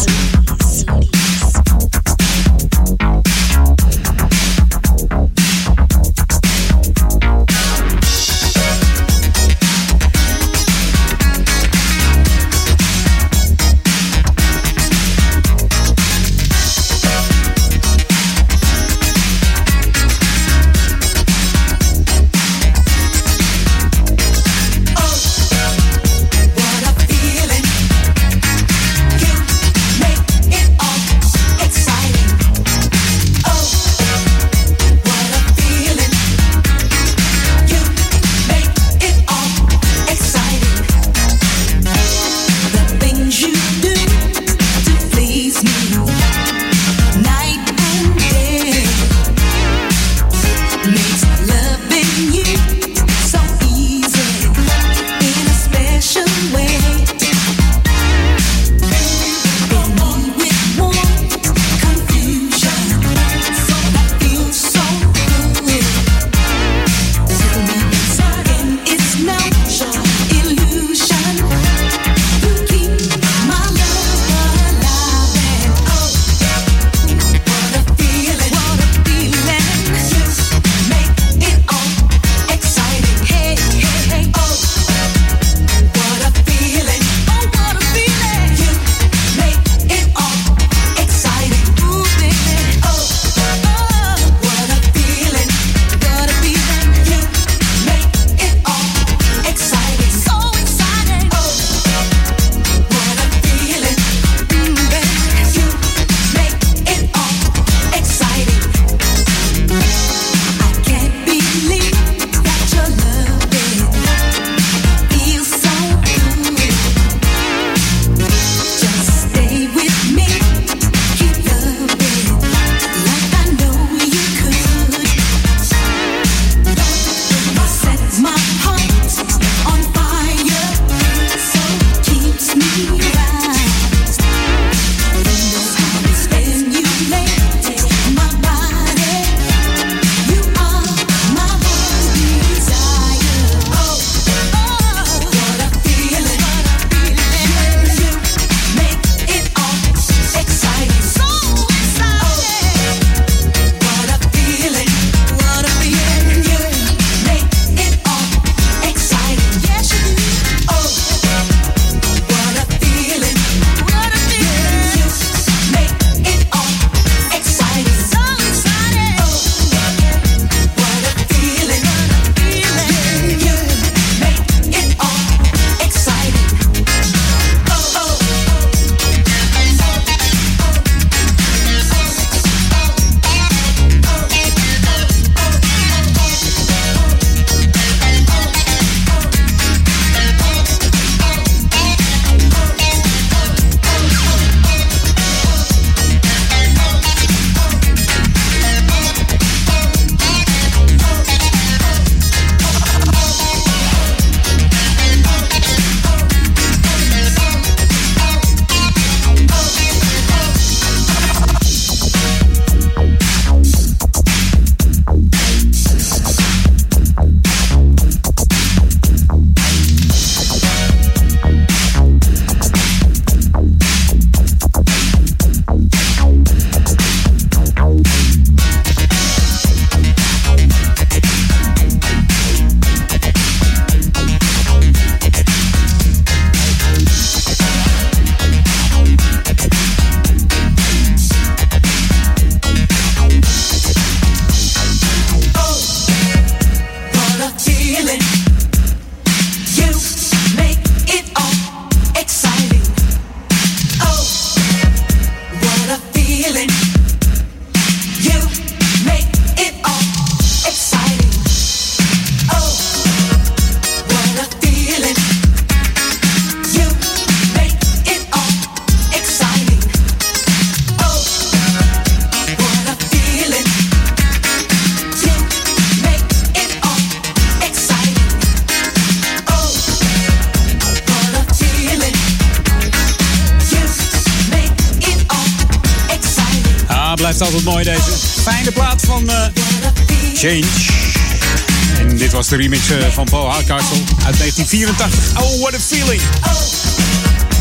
De remix eh, van Paul Hardcastle uit 1984. Oh, what a feeling.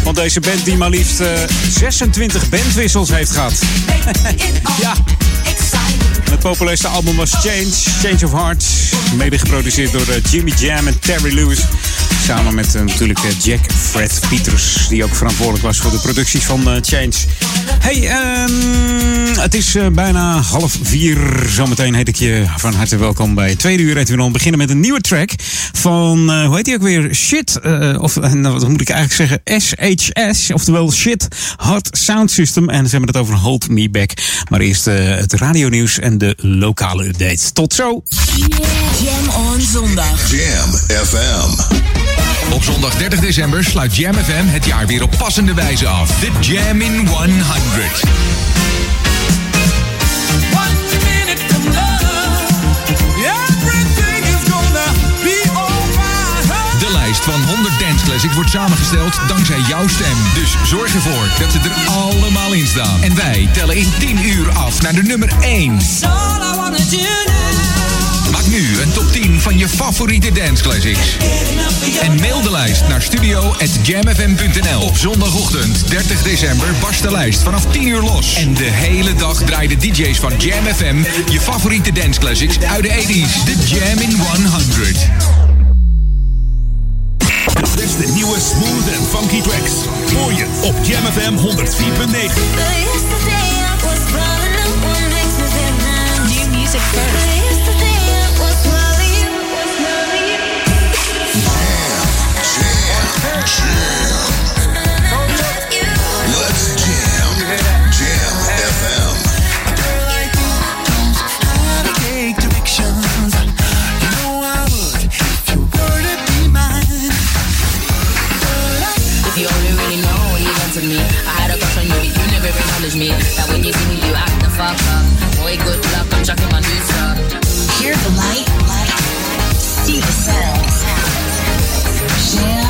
Van deze band die maar liefst eh, 26 bandwissels heeft gehad. ja. Het populairste album was Change, Change of Heart. Mede geproduceerd door eh, Jimmy Jam en Terry Lewis. Samen met eh, natuurlijk eh, Jack Fred Peters, die ook verantwoordelijk was voor de producties van eh, Change. Hey, ehm, het is eh, bijna half vier. Zometeen heet ik je van harte welkom bij Tweede Uur. En we beginnen met een nieuwe track van, eh, hoe heet die ook weer? Shit, eh, of nou, wat moet ik eigenlijk zeggen? SHS, oftewel Shit Hot Sound System. En ze hebben het over Hold Me Back. Maar eerst eh, het radionieuws en de lokale updates. Tot zo! Jam on zondag. Jam FM. Op zondag 30 december sluit Jam FM het jaar weer op passende wijze af. De Jam in 100. De lijst van 100 Dance Classics wordt samengesteld dankzij jouw stem. Dus zorg ervoor dat ze er allemaal in staan. En wij tellen in 10 uur af naar de nummer 1. Maak nu een top 10 van je favoriete dance classics. En mail de lijst naar studio.jamfm.nl. Op zondagochtend 30 december barst de lijst vanaf 10 uur los. En de hele dag draaien de DJ's van Jam FM je favoriete dance classics uit de 80s. De Jam in 100. De beste nieuwe smooth en funky tracks. Hoor je op Jam FM 104.9. New music first. Hear the the light, see the sound. Jam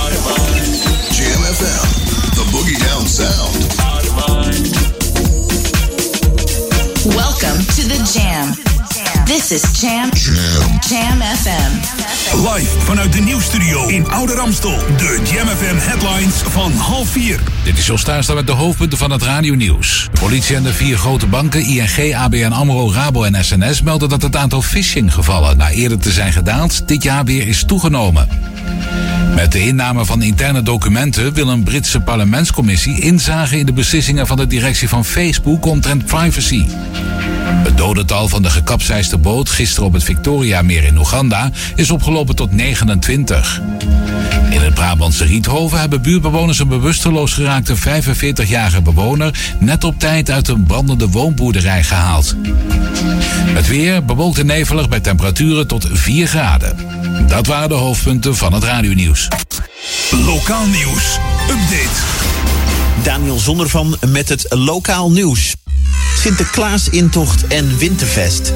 Sound. Welcome to the Jam. This is Jam. Jam. Jam FM. Live vanuit de nieuwstudio in Oude Ramstel. De Jam FM headlines van half vier. Dit is Jos Tuinstra met de hoofdpunten van het radionieuws. De politie en de vier grote banken ING, ABN AMRO, Rabo en SNS melden dat het aantal phishinggevallen na eerder te zijn gedaald dit jaar weer is toegenomen. Met de inname van interne documenten wil een Britse parlementscommissie inzage in de beslissingen van de directie van Facebook omtrent privacy. Het dodental van de gekapseisde boot gisteren op het Victoriameer in Oeganda is opgelopen tot 29. In het Brabantse Riethoven hebben buurtbewoners een bewusteloos geraakte 45-jarige bewoner net op tijd uit een brandende woonboerderij gehaald. Het weer bewolkt en nevelig bij temperaturen tot 4 graden. Dat waren de hoofdpunten van het radionieuws. Lokaal nieuws. Update. Daniel Zondervan met het lokaal nieuws. Sinterklaas-intocht en Winterfest.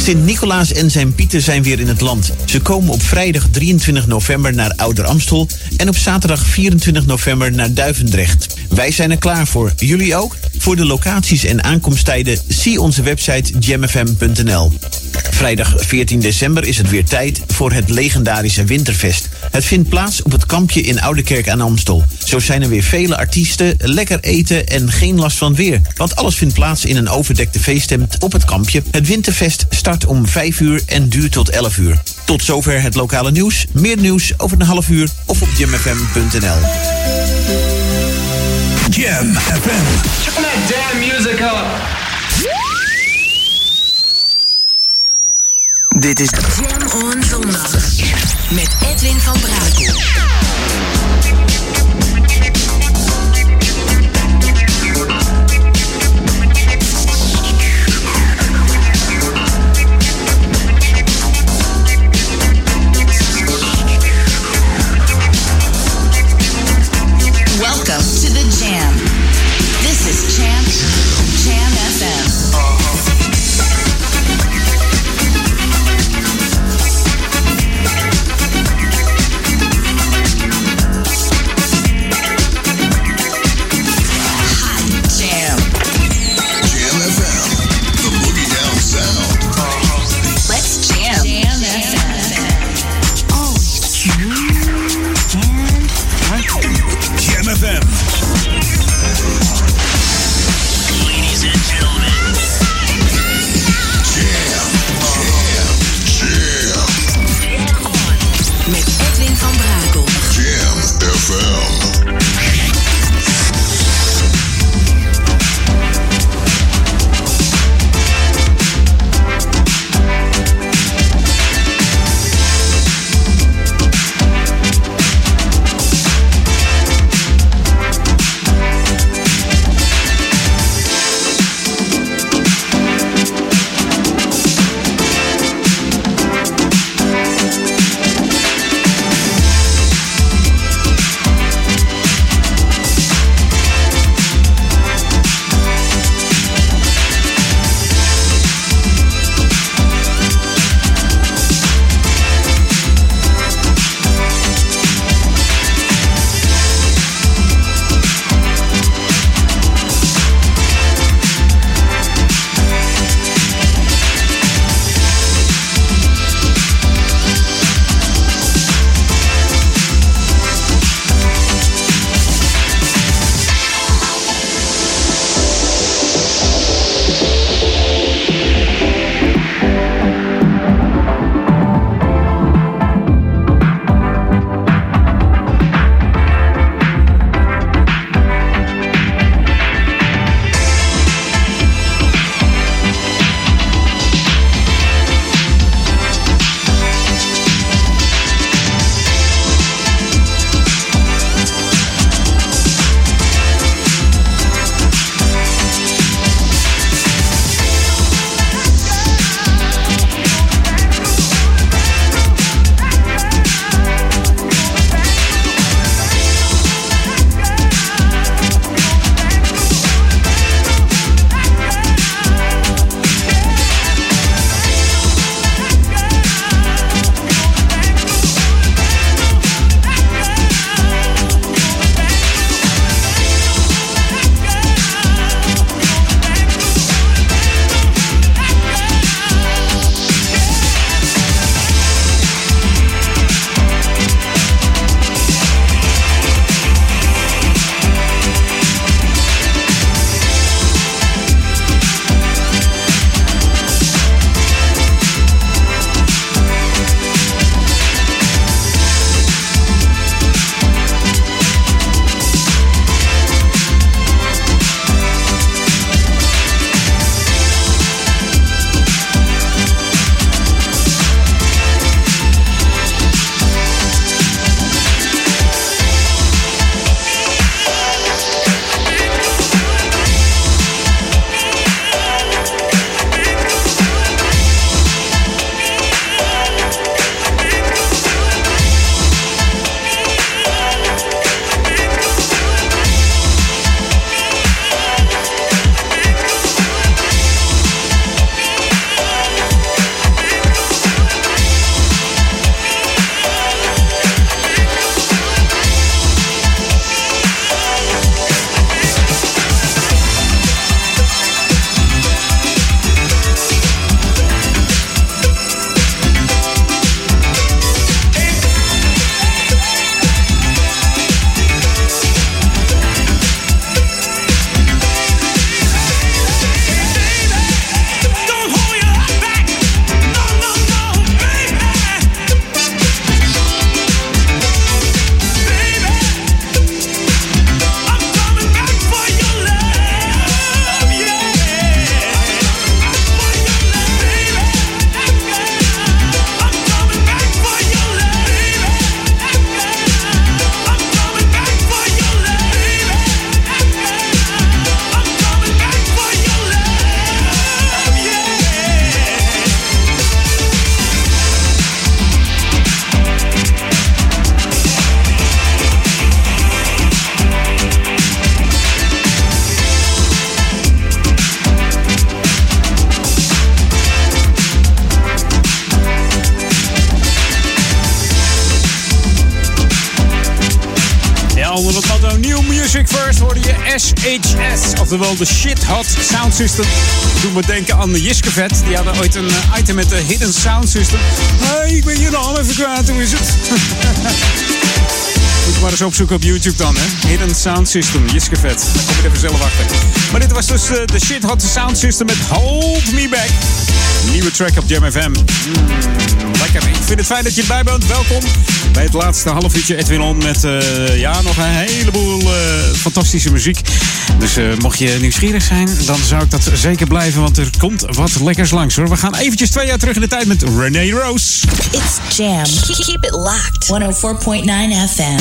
Sint-Nicolaas en zijn Pieten zijn weer in het land. Ze komen op vrijdag 23 november naar Ouder Amstel en op zaterdag 24 november naar Duivendrecht. Wij zijn er klaar voor. Jullie ook? Voor de locaties en aankomsttijden zie onze website jamfm.nl. Vrijdag 14 december is het weer tijd voor het legendarische Winterfest. Het vindt plaats op het kampje in Oudekerk aan Amstel. Zo zijn er weer vele artiesten, lekker eten en geen last van weer. Want alles vindt plaats in een overdekte feesttent op het kampje. Het Winterfest start om 5 uur en duurt tot 11 uur. Tot zover het lokale nieuws. Meer nieuws over een half uur of op jamfm.nl. Jam FM. Turn that damn music up. Dit is Jam on. Met Edwin van Brakel. System. Doet me denken aan de Jiskevet. Die hadden ooit een eh, item met de Hidden Sound System. Hey, ik ben je naam even kwijt. Hoe is het? Moet je maar eens opzoeken op YouTube dan, hè. Hidden Sound System, Jiskevet. Kom je even zelf achter. Maar dit was dus eh, de Shit Hot Sound System met Hold Me Back. Nieuwe track op Jam FM. Ik vind het fijn dat je erbij bent. Welkom bij het laatste half uurtje Edwin On met eh, ja, nog een heleboel eh, fantastische muziek. Dus eh, mocht je nieuwsgierig zijn, dan zou ik dat zeker blijven, want er komt wat lekkers langs hoor. We gaan eventjes twee jaar terug in de tijd met René Rose. It's Jam. Keep it locked. 104.9 FM.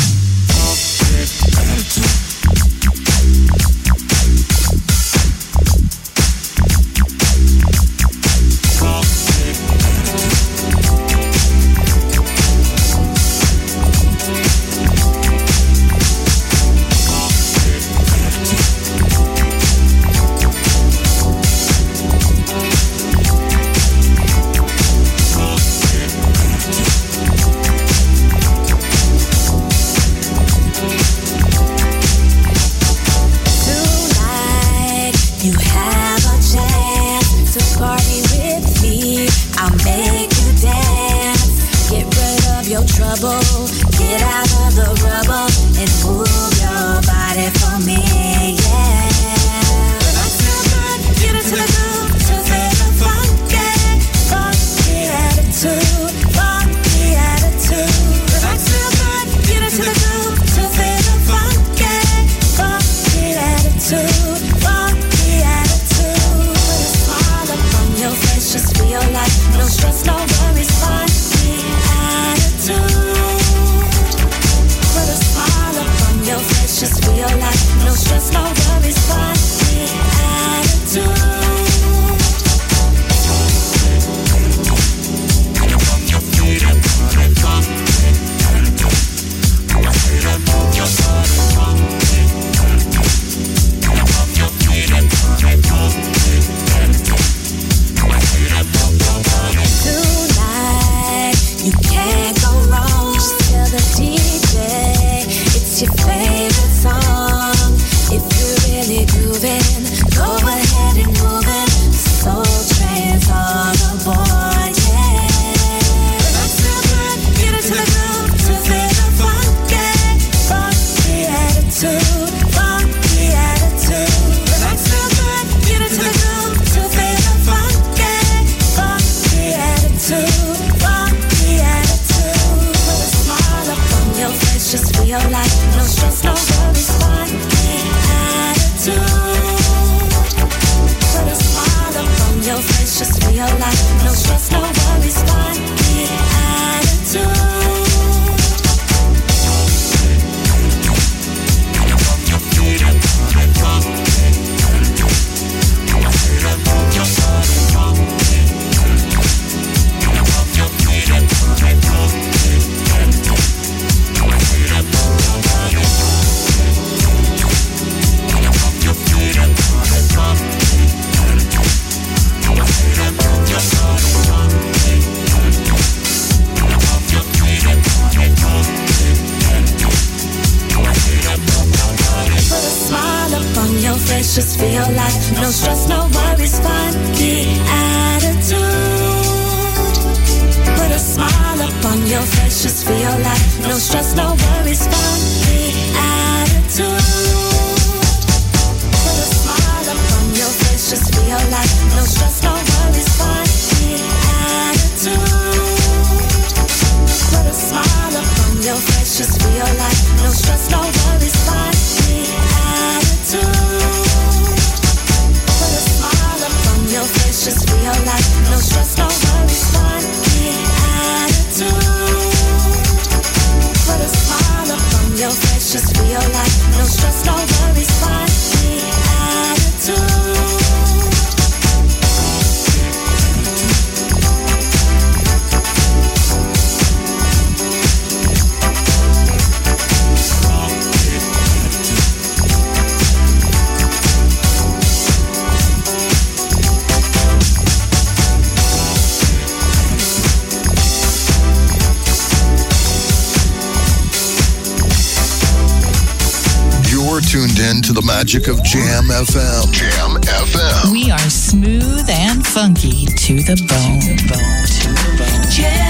Jam FM. Jam FM. We are smooth and funky to the bone. To the bone. Jam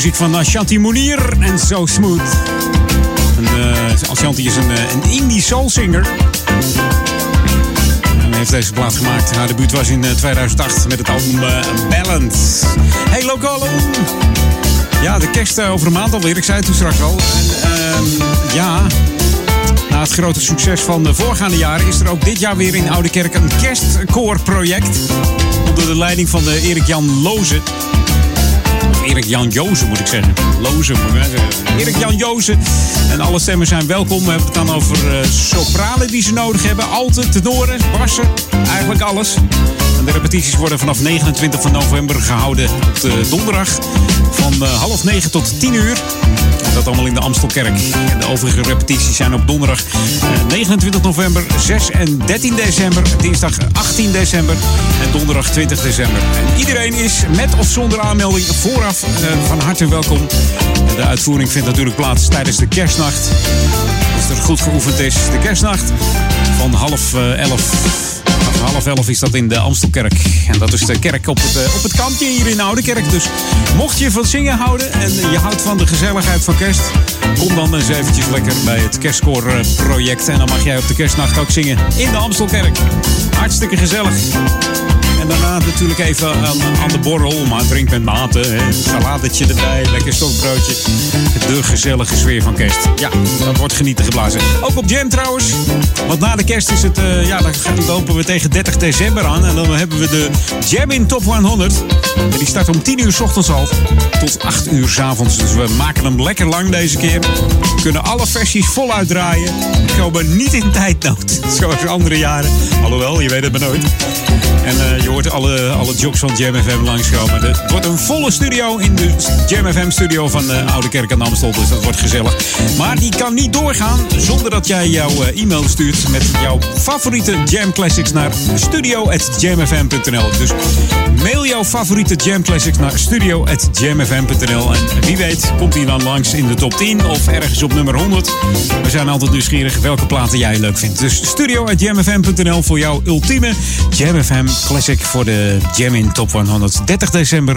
muziek van Ashanti Mounir en So Smooth. En, eh, Ashanti is een, eh, een indie soulsinger. En heeft deze plaat gemaakt. Haar debuut was in eh, 2008 met het album eh, Balance. Hey Local. Ja, de kerst eh, over een maand alweer. Ik zei het toen straks al. En, ehm, ja, na het grote succes van de voorgaande jaren... is er ook dit jaar weer in Oude Kerk een kerstkoorproject. Onder de leiding van Erik-Jan Loze. Of Erik-Jan Jozen moet ik zeggen. Loze moet ik zeggen. Erik-Jan Jozen. En alle stemmen zijn welkom. We hebben het dan over eh, sopranen die ze nodig hebben. Alten, tenoren, bassen. Eigenlijk alles. En de repetities worden vanaf 29 van november gehouden op de donderdag. Van eh, half negen tot 10 uur. Dat allemaal in de Amstelkerk. De overige repetities zijn op donderdag eh, 29 november, 6 en 13 december, dinsdag 18 december en donderdag 20 december. En iedereen is met of zonder aanmelding vooraf eh, van harte welkom. De uitvoering vindt natuurlijk plaats tijdens de kerstnacht. Dus er goed geoefend is. De kerstnacht van half eh, elf. Vanaf half elf is dat in de Amstelkerk. En dat is de kerk op het, eh, op het kampje hier in Oude Kerk. Dus mocht je van zingen houden en je houdt van de gezelligheid van kerst... kom dan eens eventjes lekker bij het kerstkoorproject. En dan mag jij op de kerstnacht ook zingen in de Amstelkerk. Hartstikke gezellig. Daarna natuurlijk even aan, aan de borrel. Maar drink met mate. Hè. Saladetje erbij. Lekker stokbroodje. De gezellige sfeer van kerst. Ja, dat wordt genieten geblazen. Ook op Jam trouwens. Want na de kerst is het... eh, ja, dan lopen we tegen 30 december aan. En dan hebben we de Jam in Top 100. En die start om 10 uur 's ochtends al. Tot 8 uur 's avonds. Dus we maken hem lekker lang deze keer. We kunnen alle versies voluit draaien. We komen niet in tijdnood. Zoals andere jaren. Alhoewel, je weet het maar nooit. En eh, je hoort alle, alle jocks van Jam FM langskomen. Het wordt een volle studio in de Jam FM studio van de Oude Kerk aan Amstel. Dus dat wordt gezellig. Maar die kan niet doorgaan zonder dat jij jouw eh, e-mail stuurt met jouw favoriete Jam Classics naar studio.jamfm.nl. Dus mail jouw favoriete Jam Classics naar studio.jamfm.nl. En wie weet komt hij dan langs in de top 10 of ergens op nummer 100. We zijn altijd nieuwsgierig welke platen jij leuk vindt. Dus studio.jamfm.nl voor jouw ultieme Jam FM Classic voor de Jam in Top 100. 30 december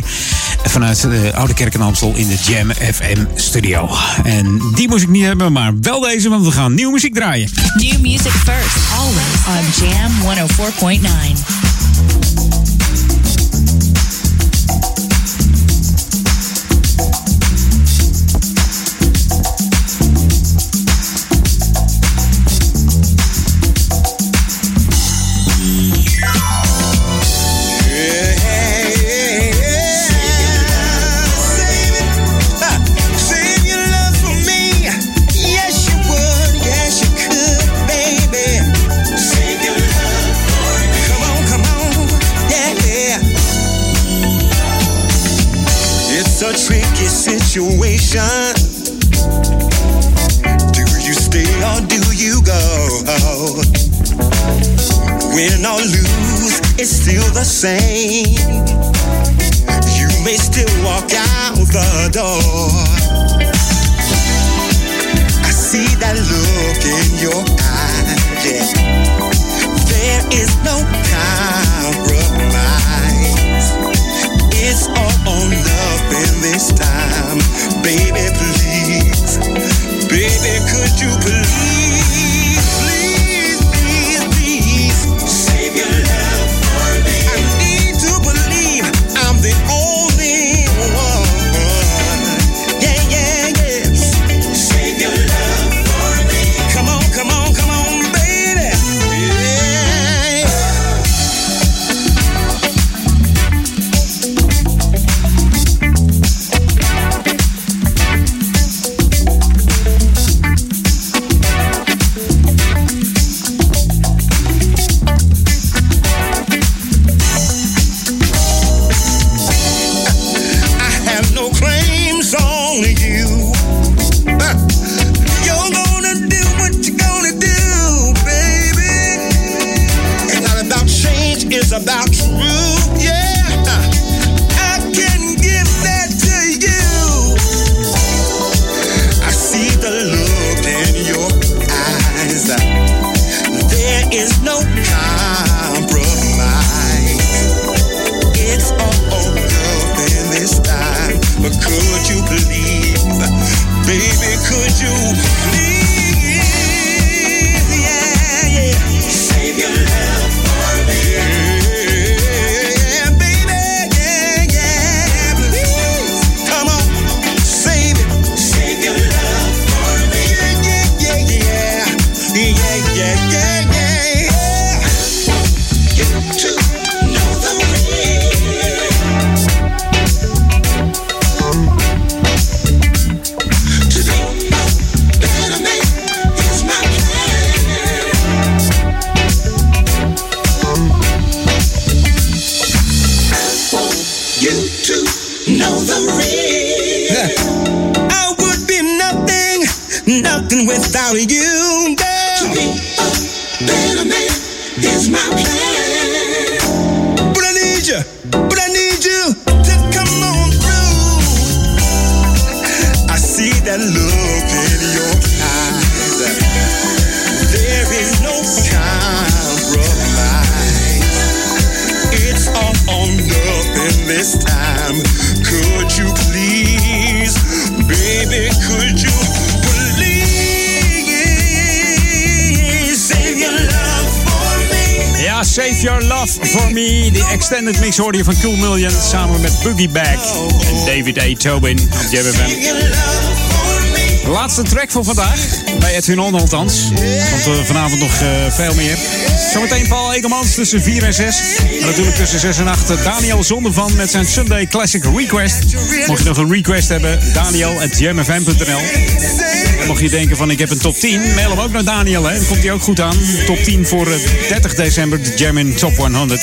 vanuit de Oude Kerk in Amstel in de Jam FM studio. En die moest ik niet hebben, maar wel deze, want we gaan nieuwe muziek draaien. New music first, always on Jam 104.9. situation. Do you stay or do you go? Win or lose, it's still the same. You may still walk out the door. I see that look in your eyes. Yeah. There is no compromise. It's all or nothing this time. Baby, please. Baby, could you please, mix hoorde van Cool Million samen met Boogie Bag en David A. Tobin op JBFM. Laatste track voor vandaag. Bij Edwin On althans. Want uh, vanavond nog uh, veel meer. Zometeen Paul Egelmans tussen 4 en 6. En natuurlijk tussen 6 en 8 Daniel Zondervan met zijn Sunday Classic Request. Mocht je nog een request hebben, daniel.jamfm.nl Mocht je denken van ik heb een top 10, mail hem ook naar Daniel. Hè. Dan komt hij ook goed aan. Top 10 voor uh, 30 december, de Jam Top 100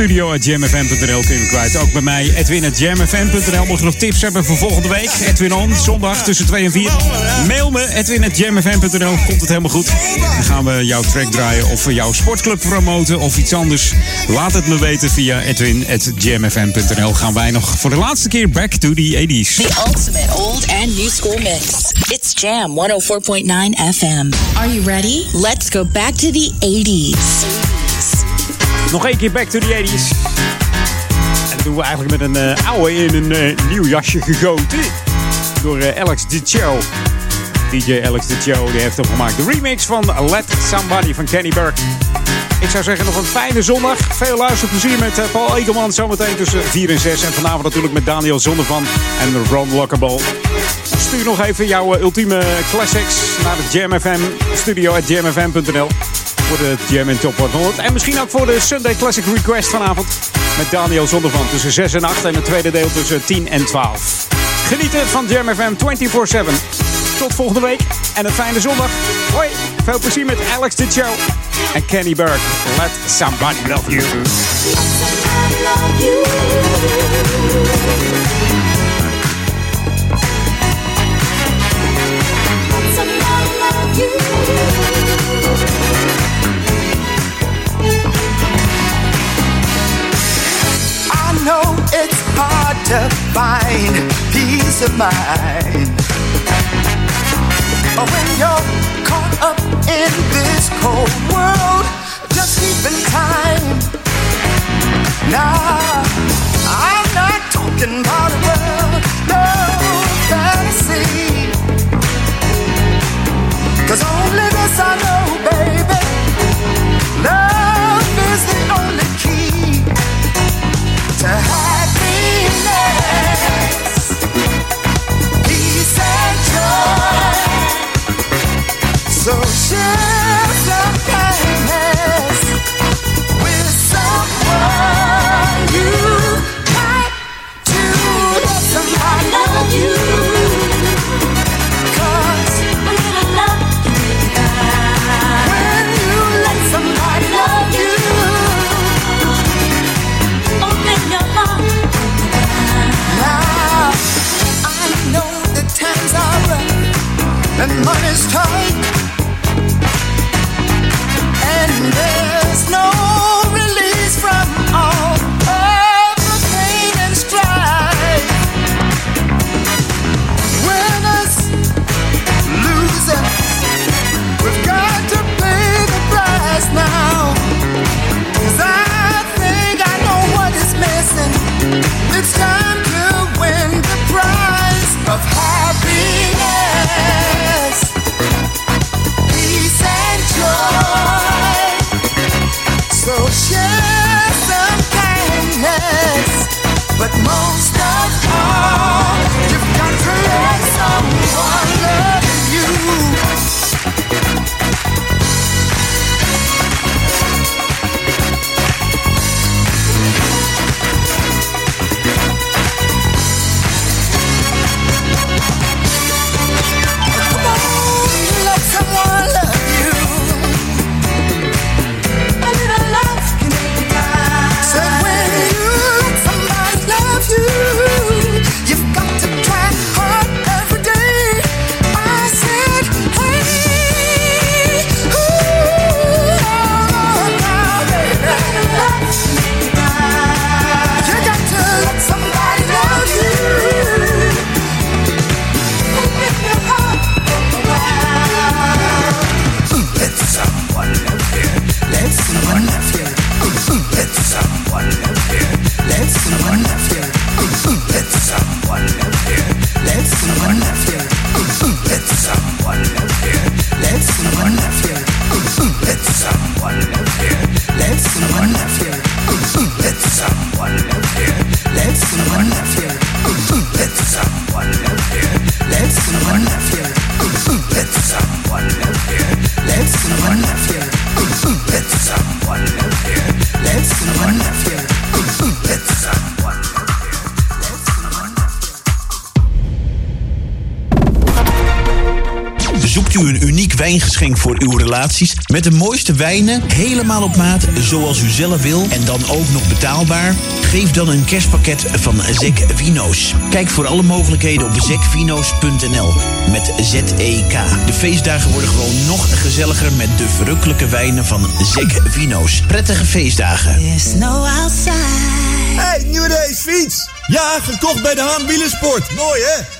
studio.jamfm.nl kun je kwijt. Ook bij mij, edwin.jamfm.nl. Mocht je nog tips hebben voor volgende week? Edwin On, zondag tussen 2 en 4. Mail me, edwin.jamfm.nl. Komt het helemaal goed. Dan gaan we jouw track draaien of jouw sportclub promoten of iets anders. Laat het me weten via edwin.jamfm.nl. Gaan wij nog voor de laatste keer back to the 80s. The ultimate old and new school mix. It's Jam 104.9 FM. Are you ready? Let's go back to the 80s. Nog één keer back to the 80s. En dat doen we eigenlijk met een uh, oude in een uh, nieuw jasje gegoten. Door uh, Alex DiCio. DJ Alex DiCio die heeft opgemaakt de remix van Let Somebody van Kenny Burke. Ik zou zeggen nog een fijne zondag. Veel luisterplezier met Paul Egelman zometeen tussen 4 en 6. En vanavond natuurlijk met Daniel Zondervan en Ron Lockable. Stuur nog even jouw ultieme classics naar de Jam FM studio at jamfm.nl voor de Jam in Top 100. En misschien ook voor de Sunday Classic Request vanavond. Met Daniel Zondervan tussen 6 en 8 en het tweede deel tussen 10 en 12. Genieten van Jam FM 24-7. Tot volgende week en een fijne zondag. Hoi, veel plezier met Alex de Show en Kenny Burke. Let somebody love you. love you. I know it's hard to find peace of mind when you're caught up in this cold world, just keeping time. Nah, I'm not talking about a world, no fantasy. Cause only this I know, baby. Love to happiness, but most voor uw relaties met de mooiste wijnen, helemaal op maat, zoals u zelf wil en dan ook nog betaalbaar? Geef dan een kerstpakket van Zek Vino's. Kijk voor alle mogelijkheden op zekvino's.nl met Z-E-K. De feestdagen worden gewoon nog gezelliger met de verrukkelijke wijnen van Zek Vino's. Prettige feestdagen. Hey, nieuwe racefiets! Ja, gekocht bij de Haan Wielersport. Mooi, hè?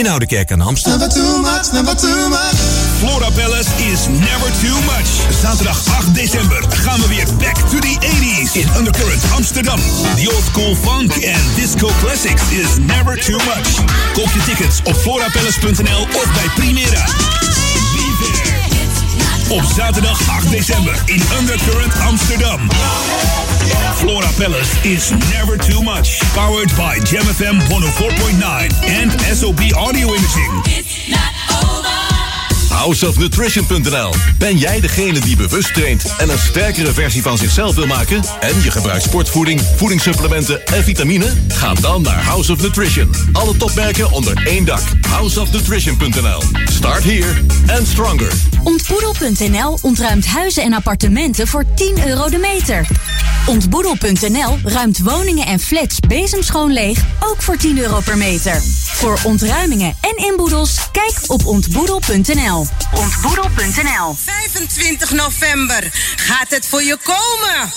in Oudekerk aan Amstel. Never too much, never too much. Flora Palace is never too much. Zaterdag 8 december gaan we weer back to the 80s in Undercurrent Amsterdam. The old school funk and disco classics is never too much. Koop je tickets op florapalace.nl of bij Primera. Op zaterdag 8 december in Undercurrent Amsterdam. Flora Palace is never too much. Powered by Jam FM 104.9 and SOB Audio Imaging. Houseofnutrition.nl. Ben jij degene die bewust traint en een sterkere versie van zichzelf wil maken? En je gebruikt sportvoeding, voedingssupplementen en vitamine? Ga dan naar House of Nutrition. Alle topmerken onder één dak. Houseofnutrition.nl. Start here and stronger. Ontboedel.nl ontruimt huizen en appartementen voor 10 euro de meter. Ontboedel.nl ruimt woningen en flats bezemschoon leeg, ook voor 10 euro per meter. Voor ontruimingen en inboedels, kijk op ontboedel.nl. Ontboedel.nl 25 november gaat het voor je komen.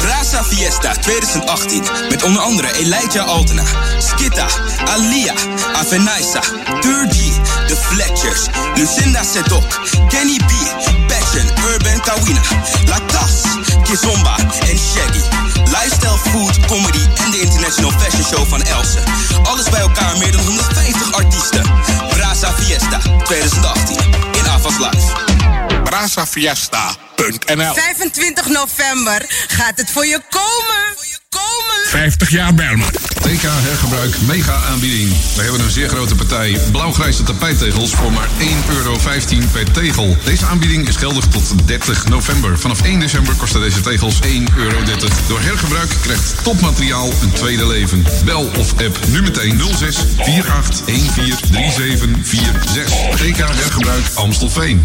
Brasa Fiesta 2018 met onder andere Elijah Altena, Skitta, Alia, Avenaisa, Turgi, The Fletchers, Lucinda Sedok, Kenny B, Passion, Urban Kawina, Latas, Kizomba en Shaggy. Lifestyle, food, comedy en de International Fashion Show van Elsen. Alles bij elkaar meer dan 150 artiesten. Brasa Fiesta 2018 in Avas Live. Brasafiesta.nl 25 november gaat het voor je komen. 50 jaar Belmer. TK Hergebruik mega aanbieding. We hebben een zeer grote partij blauwgrijze tapijttegels voor maar 1,15 euro per tegel. Deze aanbieding is geldig tot 30 november. Vanaf 1 december kosten deze tegels 1,30 euro. Door hergebruik krijgt topmateriaal een tweede leven. Bel of app nu meteen 06 48 14 37 46. TK Hergebruik Amstelveen.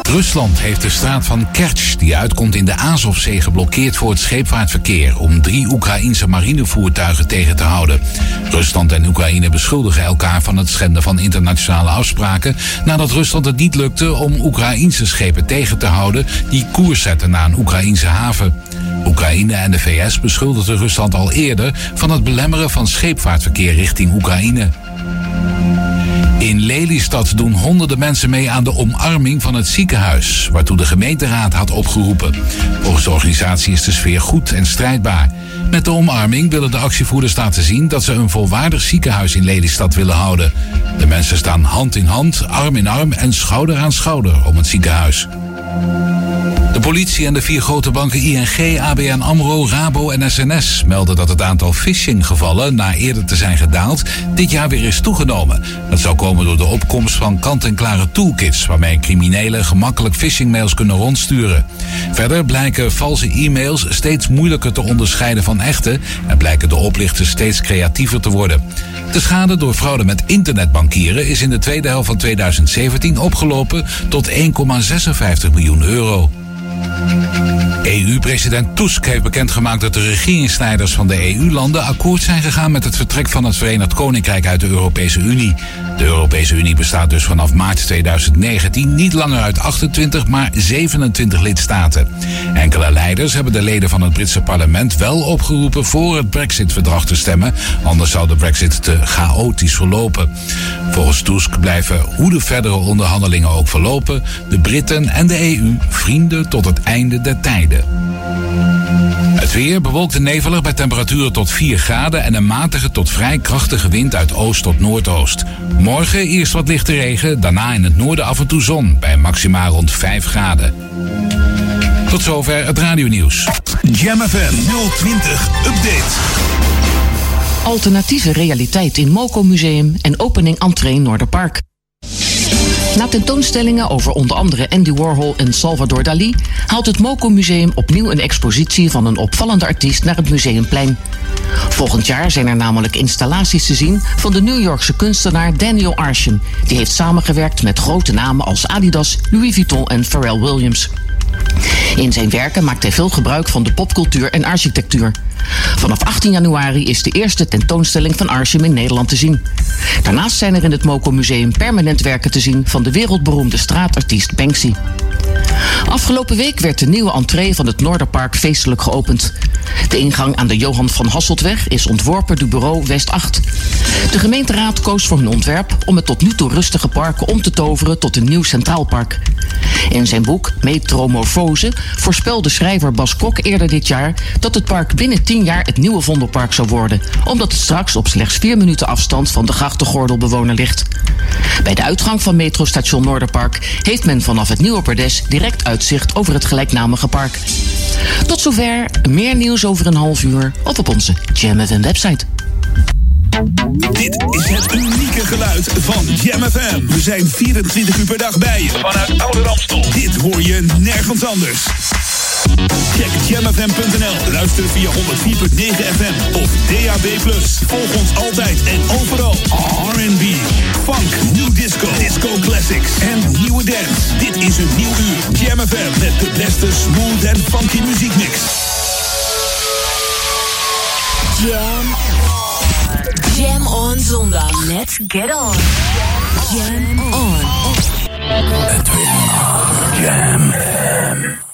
Rusland heeft de straat van Kerch, die uitkomt in de Azovzee, geblokkeerd voor het scheepvaartverkeer om drie Oekraïense marinevoertuigen tegen te houden. Rusland en Oekraïne beschuldigen elkaar van het schenden van internationale afspraken nadat Rusland het niet lukte om Oekraïense schepen tegen te houden die koers zetten naar een Oekraïense haven. Oekraïne en de VS beschuldigden Rusland al eerder van het belemmeren van scheepvaartverkeer richting Oekraïne. In Lelystad doen honderden mensen mee aan de omarming van het ziekenhuis, waartoe de gemeenteraad had opgeroepen. Volgens de organisatie is de sfeer goed en strijdbaar. Met de omarming willen de actievoerders laten zien dat ze een volwaardig ziekenhuis in Lelystad willen houden. De mensen staan hand in hand, arm in arm en schouder aan schouder om het ziekenhuis. De politie en de vier grote banken ING, ABN AMRO, Rabo en SNS melden dat het aantal phishinggevallen, na eerder te zijn gedaald, dit jaar weer is toegenomen. Dat zou komen door de opkomst van kant-en-klare toolkits, waarmee criminelen gemakkelijk phishingmails kunnen rondsturen. Verder blijken valse e-mails steeds moeilijker te onderscheiden van echte en blijken de oplichters steeds creatiever te worden. De schade door fraude met internetbankieren is in de tweede helft van 2017 opgelopen tot 1,56 miljoen euro. EU-president Tusk heeft bekendgemaakt dat de regeringsleiders van de EU-landen akkoord zijn gegaan met het vertrek van het Verenigd Koninkrijk uit de Europese Unie. De Europese Unie bestaat dus vanaf maart 2019 niet langer uit 28, maar 27 lidstaten. Enkele leiders hebben de leden van het Britse parlement wel opgeroepen voor het Brexit-verdrag te stemmen, anders zou de Brexit te chaotisch verlopen. Volgens Tusk blijven hoe de verdere onderhandelingen ook verlopen, de Britten en de EU vrienden tot het einde der tijden. Het weer bewolkt en nevelig bij temperaturen tot 4 graden en een matige tot vrij krachtige wind uit oost tot noordoost. Morgen eerst wat lichte regen, daarna in het noorden af en toe zon bij maximaal rond 5 graden. Tot zover het radionieuws. Jam FM 020 Update. Alternatieve realiteit in Moco Museum en opening entree Noorderpark. Na tentoonstellingen over onder andere Andy Warhol en Salvador Dali haalt het Moco Museum opnieuw een expositie van een opvallende artiest naar het museumplein. Volgend jaar zijn er namelijk installaties te zien van de New Yorkse kunstenaar Daniel Arsham. Die heeft samengewerkt met grote namen als Adidas, Louis Vuitton en Pharrell Williams. In zijn werken maakt hij veel gebruik van de popcultuur en architectuur. Vanaf 18 januari is de eerste tentoonstelling van Arsham in Nederland te zien. Daarnaast zijn er in het Moco Museum permanent werken te zien van de wereldberoemde straatartiest Banksy. Afgelopen week werd de nieuwe entree van het Noorderpark feestelijk geopend. De ingang aan de Johan van Hasseltweg is ontworpen door bureau West 8. De gemeenteraad koos voor hun ontwerp om het tot nu toe rustige park om te toveren tot een nieuw centraal park. In zijn boek Metromorfose voorspelde schrijver Bas Kok eerder dit jaar dat het park binnen 10 jaar het nieuwe Vondelpark zou worden, omdat het straks op slechts 4 minuten afstand van de grachtengordelbewoner ligt. Bij de uitgang van metrostation Noorderpark heeft men vanaf het Nieuwe Perdes direct uitzicht over het gelijknamige park. Tot zover, meer nieuws over een half uur of op onze Jam FM website. Dit is het unieke geluid van Jam FM. We zijn 24 uur per dag bij je. Vanuit Oude Ramstel. Dit hoor je nergens anders. Check jamfm.nl. Luister via 104.9 FM of DAB+. Volg ons altijd en overal. R&B, funk, new disco, disco classics en nieuwe dance. Dit is een nieuw uur. Jam FM met de beste smooth en funky muziekmix. Jam. Jam on zondag. Let's get on. Jam on. Jam FM.